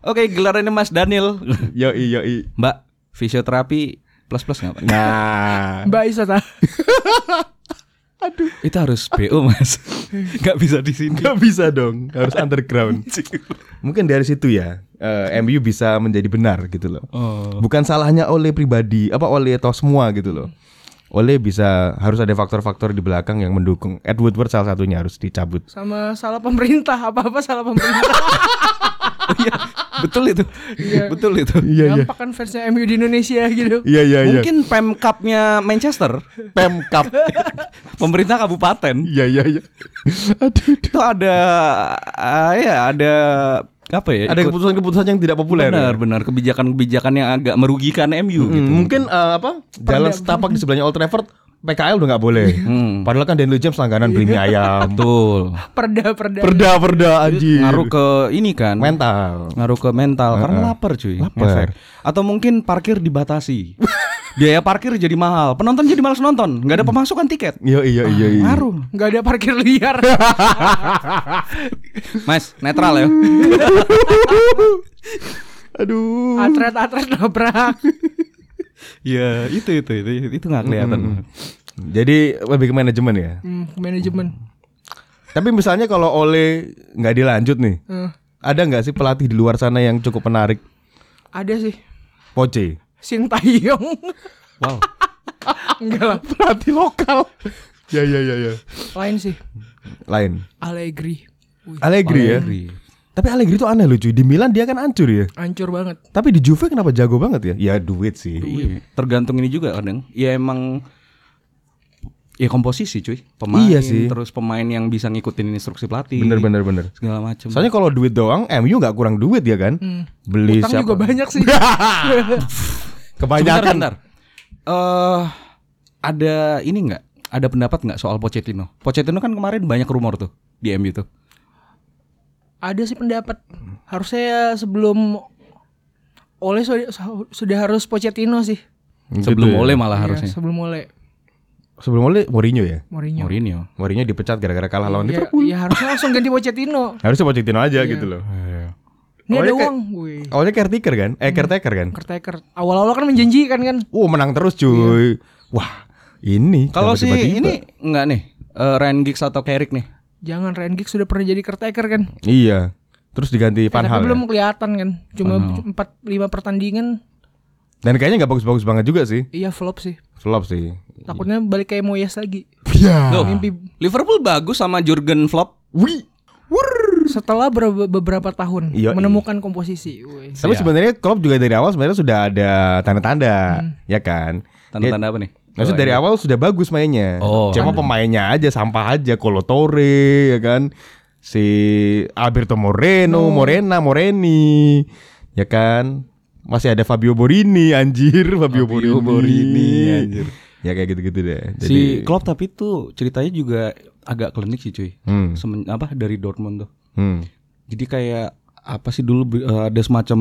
Oke, gelarannya Mas Daniel. yoi yoi. Mbak, fisioterapi plus plus nggak Pak? Nah, mbak Isota. Itu harus BO Mas. Nggak bisa di sini. nggak bisa dong, harus underground. Mungkin dari situ ya, eh, MU bisa menjadi benar gitu loh. Oh. Bukan salahnya oleh pribadi, apa oleh atau semua gitu loh. Oleh bisa harus ada faktor-faktor di belakang yang mendukung. Ed Woodward salah satunya harus dicabut. Sama salah pemerintah apa apa salah pemerintah. Iya, betul itu. Betul itu. Iya Gampang kan fansnya MU di Indonesia gitu. Iya iya iya. Mungkin Pemkapnya Manchester, Pemkap. pemerintah kabupaten, Iya iya iya. Aduh. itu ada ah, ya ada apa ya? Ada keputusan-keputusan yang tidak populer. Benar, ya? benar kebijakan-kebijakan yang agak merugikan MU Hmm, gitu. Mungkin eh, apa? Jalan setapak di sebelahnya Old Trafford PKL udah nggak boleh. Hmm. Padahal kan Daniel James langganan beli mie ayam. Betul. Perda perda. Perda perda anjir. Ngaruh ke ini kan. mental. Ngaruh ke mental karena Heeh. lapar cuy. Lapar. Atau mungkin parkir dibatasi. Biaya parkir jadi mahal. Penonton jadi malas nonton. nggak ada pemasukan tiket. Iya iya iya. iya. Ngaruh. Nggak ada parkir liar. Mas, netral ya. Aduh. atret atret nabrak. Iya, itu itu itu itu nggak kelihatan. Jadi lebih ke manajemen ya. Hmm, manajemen. Tapi misalnya kalau Ole nggak dilanjut nih, Eh, ada nggak sih pelatih di luar sana yang cukup menarik? ada sih. Poche. Sintayong. Wow. Enggak lah. Pelatih lokal. ya ya ya ya. Lain sih. Lain. Allegri. Allegri, ya. Allegri. Tapi Allegri itu aneh lucu. Di Milan dia kan hancur ya. hancur banget. Tapi di Juve kenapa jago banget ya? Ya duit sih. Iya, tergantung ini juga kadang. Ya emang ya komposisi cuy. Pemain Iya sih. terus pemain yang bisa ngikutin instruksi pelatih. Bener bener bener. Segala macam. Soalnya kalau duit doang, MU nggak kurang duit ya kan? Hmm. Beli Utang siapa? juga banyak sih. Kebanyakan. Bentar. Eh, ada ini nggak? Ada pendapat nggak soal Pochettino? Pochettino kan kemarin banyak rumor tuh di MU tuh. Ada sih pendapat. Harusnya sebelum oleh sudah, sudah harus Pochettino sih. Gitu Sebelum ya. oleh malah Iya, harusnya. sebelum oleh. Sebelum Ole Mourinho ya. Mourinho. Mourinho. Mourinho dipecat gara-gara kalah lawan Ya, Liverpool. ya harusnya langsung ganti Pochettino. Harusnya Pochettino aja Iya. gitu loh. Ini Awalnya ada uang, wih. Awalnya caretaker kan? Eh caretaker kan? Caretaker. Awal-awal kan menjanjikan kan. Oh menang terus cuy. Wah ini Kalau si tiba-tiba? ini enggak nih, eh, Ryan Giggs atau Carrick nih. Jangan Ryan Giggs sudah pernah jadi caretaker kan. Iya. Terus diganti Eh, Van tapi Hal. belum ya? kelihatan kan. Cuma. 4 5 pertandingan Dan kayaknya nggak bagus-bagus banget juga sih. iya flop sih. Flop sih. Takutnya balik kayak Moyes lagi. Iya. Loh, Mimpi Liverpool bagus sama Jurgen Klopp. Wih. setelah ber- beberapa tahun Iya, menemukan komposisi. Wih. Tapi Iya. sebenarnya Klopp juga dari awal sebenarnya sudah ada tanda-tanda, ya kan? Tanda-tanda apa nih? Maksud dari awal sudah bagus mainnya. Oh. Cuma pemainnya aja sampah aja Kolotore ya kan. Si Alberto Moreno, Morena, Moreni. Ya kan? Masih ada Fabio Borini anjir, Fabio, Fabio Borini. Borini, anjir. Ya kayak gitu-gitu deh. Si Klopp tapi tuh ceritanya juga agak klinik sih cuy. Hmm. Semen, apa dari Dortmund tuh. Hmm. Jadi kayak apa sih dulu eh, ada semacam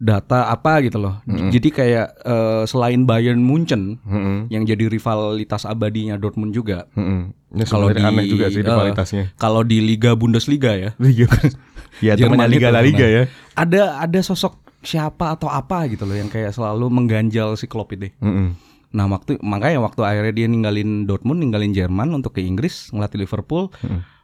data apa gitu loh. Jadi kayak eh, selain Bayern Munchen Hmm. yang jadi rivalitas abadinya Dortmund juga. Hmm. Ini Kalau di aneh juga sih eh, rivalitasnya. kalau di Liga Bundesliga ya. Liga. ya temannya Liga La Liga ya. Ada ada sosok siapa atau apa gitu loh yang kayak selalu mengganjal si Klopp itu. Hmm. Nah waktu makanya waktu akhirnya dia ninggalin Dortmund, ninggalin Jerman untuk ke Inggris ngelatih Liverpool,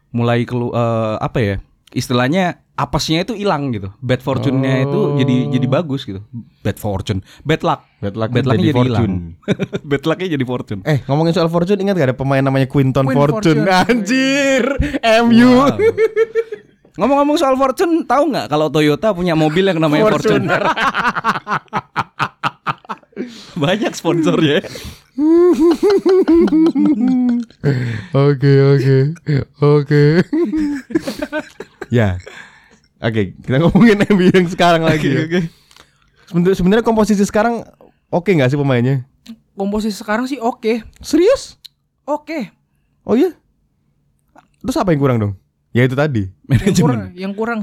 mulai kelu eh, apa ya istilahnya apesnya itu hilang gitu, bad fortune-nya itu jadi jadi bagus gitu, bad fortune, bad luck, Bad luck bad luck-nya jadi hilang, fortune. bad luck-nya jadi fortune. Eh ngomongin soal Fortune ingat gak ada pemain namanya Quinton Fortune. Fortune. Anjir MU Wow. Ngomong-ngomong soal Fortune, tahu nggak kalau Toyota punya mobil yang namanya Fortune? Banyak sponsornya. Oke oke oke Ya Oke kita ngomongin MU yang sekarang lagi ya. Sebenar- Sebenarnya komposisi sekarang oke nggak sih pemainnya? Komposisi sekarang sih oke. Serius? Oke. Oh iya? Terus apa yang kurang dong? Ya itu tadi Yang kurang, Manajemen. yang kurang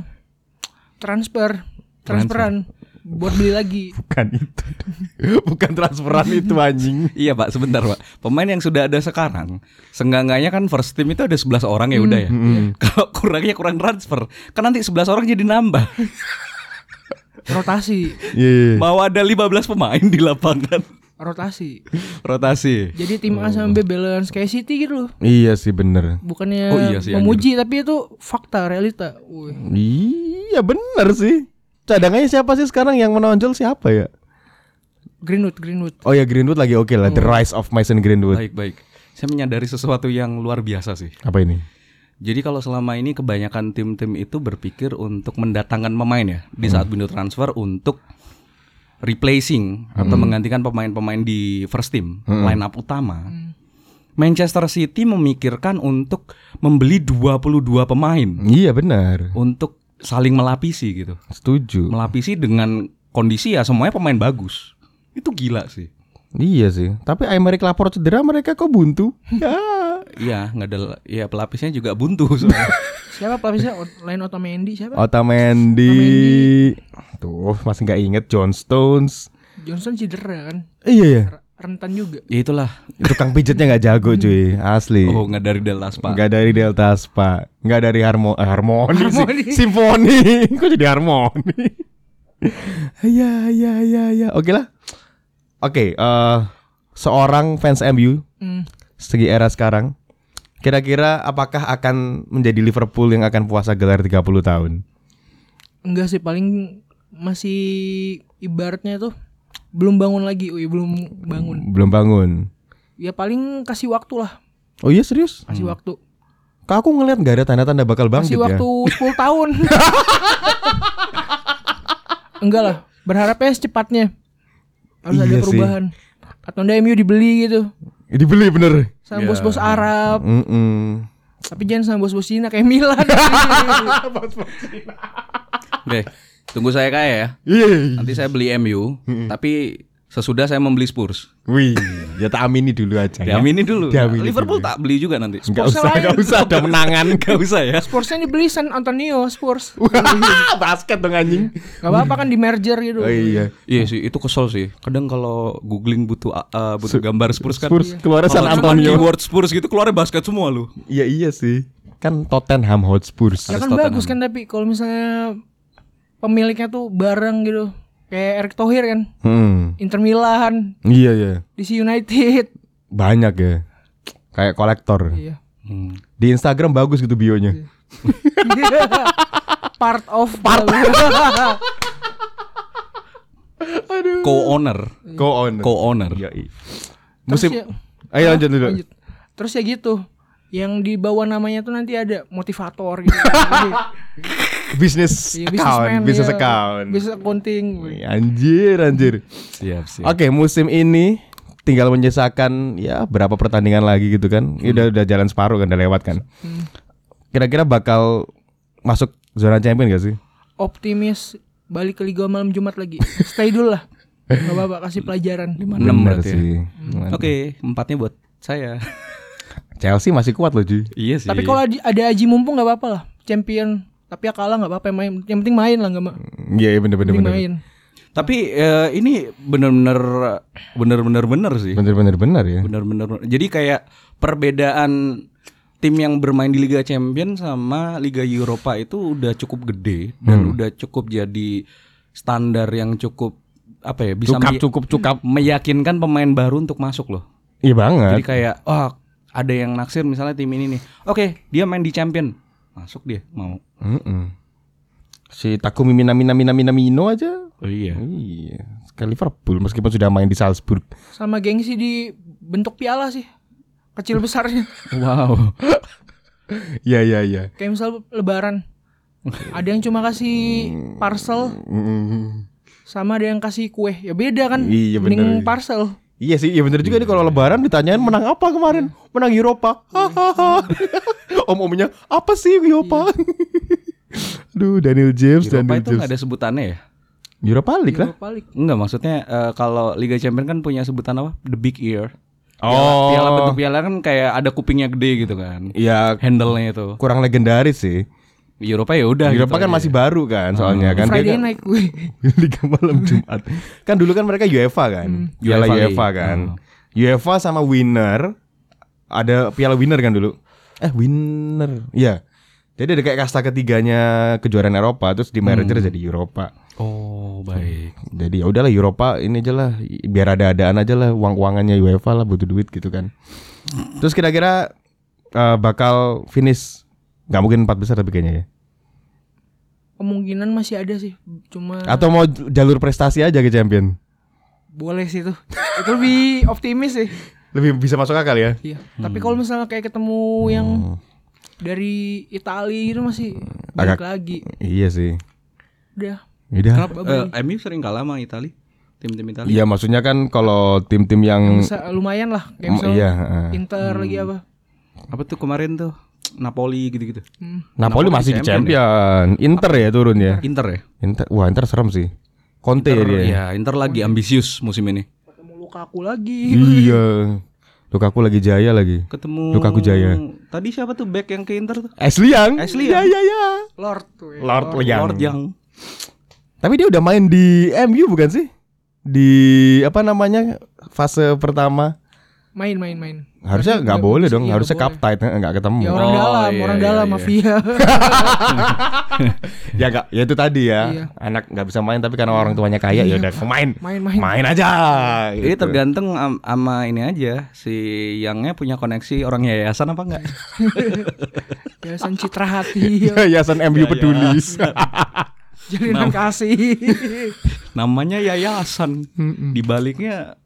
transfer, transferan buat beli lagi. Bukan itu Bukan transferan itu anjing Iya pak, sebentar pak. Pemain yang sudah ada sekarang, senggangganya kan first team itu ada 11 orang ya udah ya. Kalau kurangnya kurang transfer, kan nanti 11 orang jadi nambah. Rotasi, Iya iya. Mau ada 15 pemain di lapangan. rotasi. Rotasi. Jadi tim A sama B balance kayak City gitu loh. Iya sih bener Bukannya Oh iya sih, memuji tapi itu fakta realita. Wih. Iya bener sih Cadangannya siapa sih sekarang yang menonjol siapa ya? Greenwood, Greenwood. Oh ya Greenwood lagi oke lah The Rise of Mason Greenwood Baik baik. Saya menyadari sesuatu yang luar biasa sih. Apa ini? Jadi kalau selama ini kebanyakan tim-tim itu berpikir untuk mendatangkan pemain ya di saat window transfer untuk replacing atau menggantikan pemain-pemain di first team line up utama. Manchester City memikirkan untuk membeli 22 pemain Iya benar untuk saling melapisi gitu. Setuju Melapisi dengan kondisi ya semuanya pemain bagus. Itu gila sih. Iya sih Tapi Aymeric Laporte cedera mereka kok buntu Ya Iya, nggak ada ya pelapisnya juga buntu soalnya. Siapa pelapisnya? Lain Otamendi siapa? Otamendi Tuh masih nggak inget John Stones Johnson cedera kan. Iya ya Rentan juga. ya itulah. Tukang pijetnya nggak jago cuy Asli Oh, nggak dari Delta Spa. Nggak dari Delta Spa Nggak dari harmo eh, harmoni. Harmoni. Simfoni Kok jadi harmoni Iya iya iya iya Oke lah Oke eh, Seorang fans MU Hmm. Segi era sekarang Kira-kira apakah akan menjadi Liverpool yang akan puasa gelar 30 tahun? Enggak sih paling masih ibaratnya tuh belum bangun lagi, Wih, belum bangun. Belum bangun Ya paling kasih waktu lah, Oh iya serius? kasih waktu. Kak aku ngeliat nggak ada tanda-tanda bakal bangkit Kasih ya waktu 10 tahun. Enggak lah, berharapnya secepatnya. Harus ada Iya sih. perubahan. Atau enggak MU dibeli gitu Dibeli bener sama Ya. bos-bos Arab. Mm-mm. Tapi jangan sama bos-bos Cina kayak Milan. Oke, tunggu saya kaya ya. Iya Nanti saya beli MU, tapi Sesudah saya membeli Spurs. Wih, ya tak amini dulu aja ya. Diamini dulu. Diamini Liverpool dulu. tak beli juga nanti. Enggak Sportsnya usah, lain. enggak usah ada menangan. Gak usah ya. Sportsnya dibeli San Antonio Spurs. Basket dong anjing. Gak apa-apa kan di merger gitu. Oh iya. Iya sih, itu kesel sih. Kadang kalau googling butuh uh, butuh gambar Spurs kan. Spurs keluarnya San Antonio. keyword Spurs gitu keluarnya basket semua lu. Iya iya sih. Kan Tottenham Hotspur. Ya kan Tottenham. bagus kan tapi kalau misalnya pemiliknya tuh bareng gitu. Kayak Erick Thohir kan, Hmm. Inter Milan, Iya iya. DC United. Banyak ya. Kayak kolektor. Iya. Hmm. Di Instagram bagus gitu bionya. Part of Part Co-owner. Co-owner. Co-owner. Iya. iya. Musim ya, Ayo lanjut dulu. lanjut. Terus ya gitu. Yang di bawah namanya tuh nanti ada motivator gitu. Bisnis Iya, account, bisnis iya. account. Business accounting. Anjir, anjir. Siap, siap. Oke, musim ini tinggal menyisakan ya berapa pertandingan lagi gitu kan. Ini Udah udah jalan separuh kan, udah lewat kan. Kira-kira bakal masuk zona champion gak sih? Optimis balik ke Liga malam Jumat lagi. Stay dulu lah. Gak apa-apa kasih pelajaran. 5 Bener berarti. ya. sih. Oke, empatnya buat saya. Chelsea masih kuat loh, Ji. iya sih. Tapi kalau ada ada Aji mumpung nggak apa-apa lah. Champion tapi ya kalah nggak apa-apa main. Yang penting main lah nggak ma- Iya, iya bener bener penting bener. main. Tapi eh, ini bener-bener bener-bener bener sih. Bener bener bener ya. Bener-bener. Jadi kayak perbedaan tim yang bermain di Liga Champion sama Liga Eropa itu udah cukup gede dan udah cukup jadi standar yang cukup apa ya bisa Cukap me- cukup cukap. meyakinkan pemain baru untuk masuk loh. Iya banget. Jadi kayak oh ada yang naksir misalnya tim ini nih. Oke, dia main di Champion. Masuk dia mau. Mm-mm. Si Takumi Minamino Minamino Minamino aja. Oh iya. Iya, ke Liverpool meskipun sudah main di Salzburg. Sama gengsi di bentuk piala sih. Kecil besarnya. Wow. Iya iya iya. Kayak misal lebaran. Ada yang cuma kasih parcel Mm. sama ada yang kasih kue. Ya beda kan. Iya, Mending bener. parcel. Iya sih, iya bener juga nih kalau lebaran ditanyain menang apa kemarin? Menang Eropa. Hahaha. Om-omnya apa sih Eropa? Aduh, Daniel James, Eropa Daniel itu James. nggak ada sebutannya ya? Europa League lah. Europa League. Enggak, maksudnya eh, kalau Liga Champion kan punya sebutan apa? The Big Ear. Oh. Piala, piala bentuk piala kan kayak ada kupingnya gede gitu kan. Iya, Handle-nya itu. kurang legendaris sih. Di Eropa ya udah Eropa gitu kan aja. masih baru kan soalnya kan. Friday Dia kan night gue. Liga malam Jumat. Kan dulu kan mereka UEFA kan. Piala UEFA UEFA League. kan. UEFA sama winner ada piala winner kan dulu. Eh winner. Iya. Jadi ada kayak kasta ketiganya kejuaraan Eropa terus di merger jadi Eropa. Oh, baik. Jadi ya udahlah Eropa ini aja lah biar ada-adaan aja lah uang-uangannya UEFA lah butuh duit gitu kan. Terus kira-kira eh, bakal finish nggak mungkin empat besar tapi kayaknya ya. Kemungkinan masih ada sih. Cuma Atau mau jalur prestasi aja ke champion. boleh sih itu. itu lebih optimis sih. Lebih bisa masuk akal ya. Iya. Tapi kalau misalnya kayak ketemu yang dari Italia itu masih Agak- lagi. Iya sih. Udah. Udah. Kenapa eh, MU sering kalah sama Italia? Tim-tim Italia. Iya maksudnya kan kalau tim-tim yang Bisa lumayan lah. Kayak misalnya iya, heeh. Inter lagi apa? Apa tuh kemarin tuh? Napoli gitu-gitu. Hmm. Napoli Napoli masih di champion champion. Inter ya turun ya. Inter ya? Inter, wah Inter serem sih. Conte ya Inter, dia. ya, Inter lagi ambisius musim ini. Ketemu Lukaku lagi. Iya. Lukaku lagi jaya lagi. Ketemu Lukaku Jaya. Tadi siapa tuh back yang ke Inter tuh? Ashley Young. Ashley Iya Young. iya iya. Lord tuh. ya. Lord Young. Lord Young. Tapi dia udah main di MU bukan sih? Di apa namanya? Fase pertama. Main main main. Harusnya nggak boleh bisa- dong, iya, harusnya kapten nggak ketemu. Ya orang Oh, dalam, iya, orang iya, dalam iya. mafia. ya nggak, ya itu tadi ya. Iya. Anak nggak bisa main tapi karena orang tuanya kaya ya udah main. Main main. Main aja. Ini gitu. tergantung am- sama ini aja si Yangnya punya koneksi orang yayasan apa enggak? Yayasan Citra Hati. Yayasan MU peduli. Jalinan kasih. Namanya yayasan. Di baliknya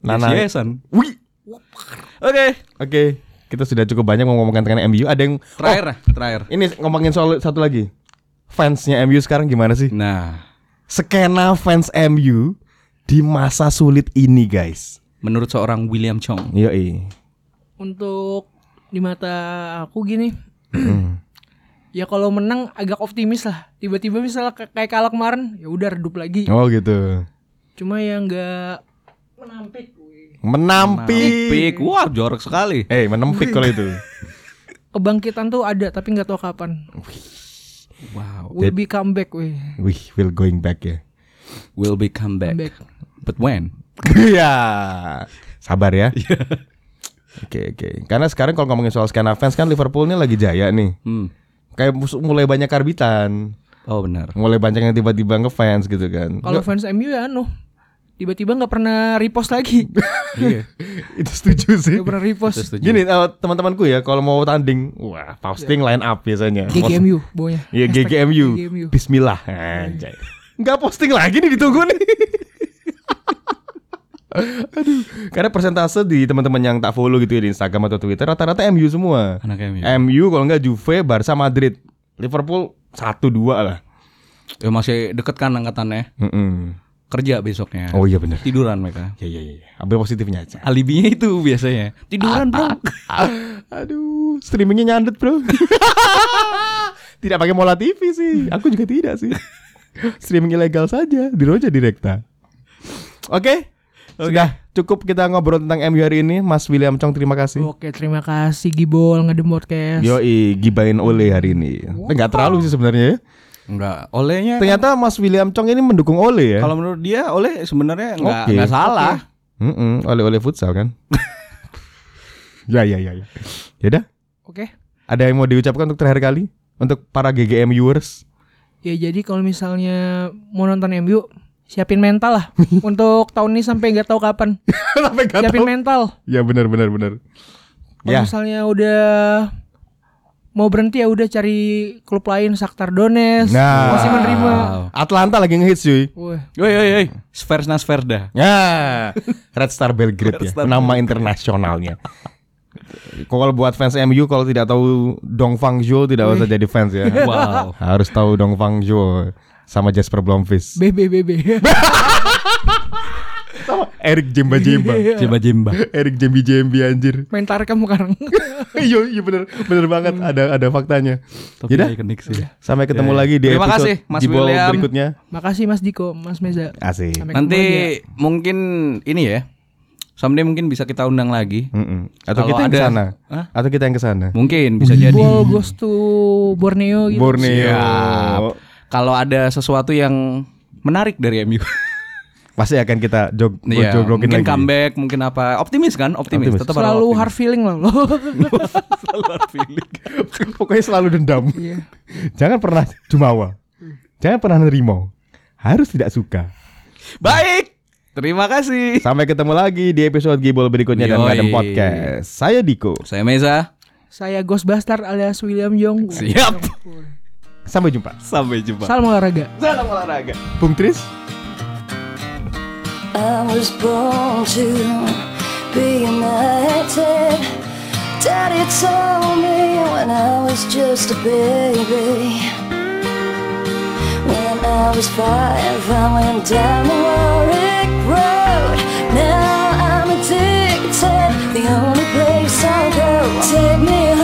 Nana. yayasan. Wih. Oke, Oke, kita sudah cukup banyak ngomongkan tentang MU. Ada yang terakhir lah, terakhir. Oh, ini ngomongin soal satu lagi. Fansnya MU sekarang gimana sih? Nah, Skena fans MU di masa sulit ini, guys. menurut seorang William Chong, Yoi. Untuk di mata aku gini. ya kalau menang agak optimis lah. Tiba-tiba misalnya ka- kayak kalah kemarin, ya udah redup lagi. Oh gitu. Cuma yang enggak Menampik. Menampik. Pik, wah jorok sekali. Eh, menempik kalau itu. Kebangkitan tuh ada tapi nggak tahu kapan. Wow. Will be come back, weh. Wih, will going back ya. Will be come back. Come back. But when? Iya. Sabar ya. Oke, oke. Karena sekarang kalau ngomongin soal skena fans kan Liverpool ini lagi jaya nih. Hmm. Kayak mulai banyak karbitan. Oh benar. Mulai banyak yang tiba-tiba ngefans gitu kan. Kalau fans MU ya anu tiba-tiba nggak pernah repost lagi. Iya. itu setuju sih. Nggak pernah repost. Setuju. Gini eh, teman-temanku ya kalau mau tanding, wah posting line up biasanya. GGMU bawahnya. Iya GGMU. GGMU. Bismillah. Anjay. Enggak posting lagi nih ditunggu nih. Aduh, karena persentase di teman-teman yang tak follow gitu ya di Instagram atau Twitter rata-rata MU semua. Anak MU. MU kalau enggak Juve, Barca, Madrid. Liverpool satu dua lah. Ya masih deket kan angkatannya. Mm-mm. Kerja besoknya. Oh iya benar. Tiduran mereka. Ya ya ya. ya. Ambil positifnya aja. Alibinya itu biasanya. Tiduran bro. Aduh, streamingnya nyandet bro. tidak pakai Mola TV sih. Aku juga tidak sih. Streaming ilegal saja di Roja Direkta. Oke, sudah cukup kita ngobrol tentang MU hari ini. Mas William Chong, terima kasih. Oke, terima kasih Gibol ngedem podcast. Yoi, gibain Ole hari ini. Tapi nggak terlalu sih sebenarnya. ya. Enggak. Olehnya Ternyata Mas William Chong ini mendukung Ole ya. kalau menurut dia oleh sebenarnya enggak Oke. enggak salah. Mm-mm, Ole Ole futsal kan. ya ya ya ya. Yaudah, Oke. ada yang mau diucapkan untuk terakhir kali untuk para GGM viewers? Ya jadi kalau misalnya mau nonton MU siapin mental lah untuk tahun ini sampai nggak tahu kapan. Sampai nggak Siapin tahu. mental. Ya benar benar benar. Kalau Ya. misalnya udah mau berhenti ya udah cari klub lain Shakhtar Donetsk Nah. masih menerima. Atlanta lagi ngehits cuy. Woi woi woi. Sversna Sverda. Ya, Red Star Belgrade ya, nama internasionalnya. Kalau buat fans MU kalau tidak tahu Dong Fang Zhou tidak usah jadi fans ya. Wow. Harus tahu Dong Fang Zhou sama Jasper Blomqvist. BB BB. Sama Eric Jemba Jemba. Jemba jemba. Eric Jembi Jembi anjir. Main Tarkam sekarang. Iya iya bener bener banget ada ada faktanya. Tapi Yaudah. ikonik sih. Sampai ketemu Ya, ya. lagi di Terima episode kasih, Mas William. berikutnya. Makasih Mas Diko, Mas Meza. Asik. Sampai Nanti lagi ya. mungkin ini ya. Someday mungkin bisa kita undang lagi. Mm-mm. Atau Kalau kita yang ada- ke sana. Hah? Atau kita yang ke sana. Mungkin bisa jadi. Gibol goes to Borneo gitu. Borneo. Kalau ada sesuatu yang menarik dari MU. Pasti akan kita jog Iya, jogrokin mungkin lagi. comeback, mungkin apa. Optimis kan? Optimis. Optimis. Tetap harus Selalu optimis. hard feeling loh. lo. Selalu hard feeling. Pokoknya selalu dendam. Iya. Jangan pernah jumawa. Jangan pernah nerimo. Harus tidak suka. Baik. Terima kasih. Sampai ketemu lagi di episode Gibol berikutnya dan Yoi. Ngadem Podcast. Saya Diko. Saya Meza. Saya Ghostbuster alias William Jong. Siap. Sampai jumpa. Sampai jumpa. Salam olahraga. Salam olahraga. Bung Tris. I was born to be united. Daddy told me when I was just a baby. When I was five, I went down the Warwick Road. Now I'm addicted. The only place I'll go. Take me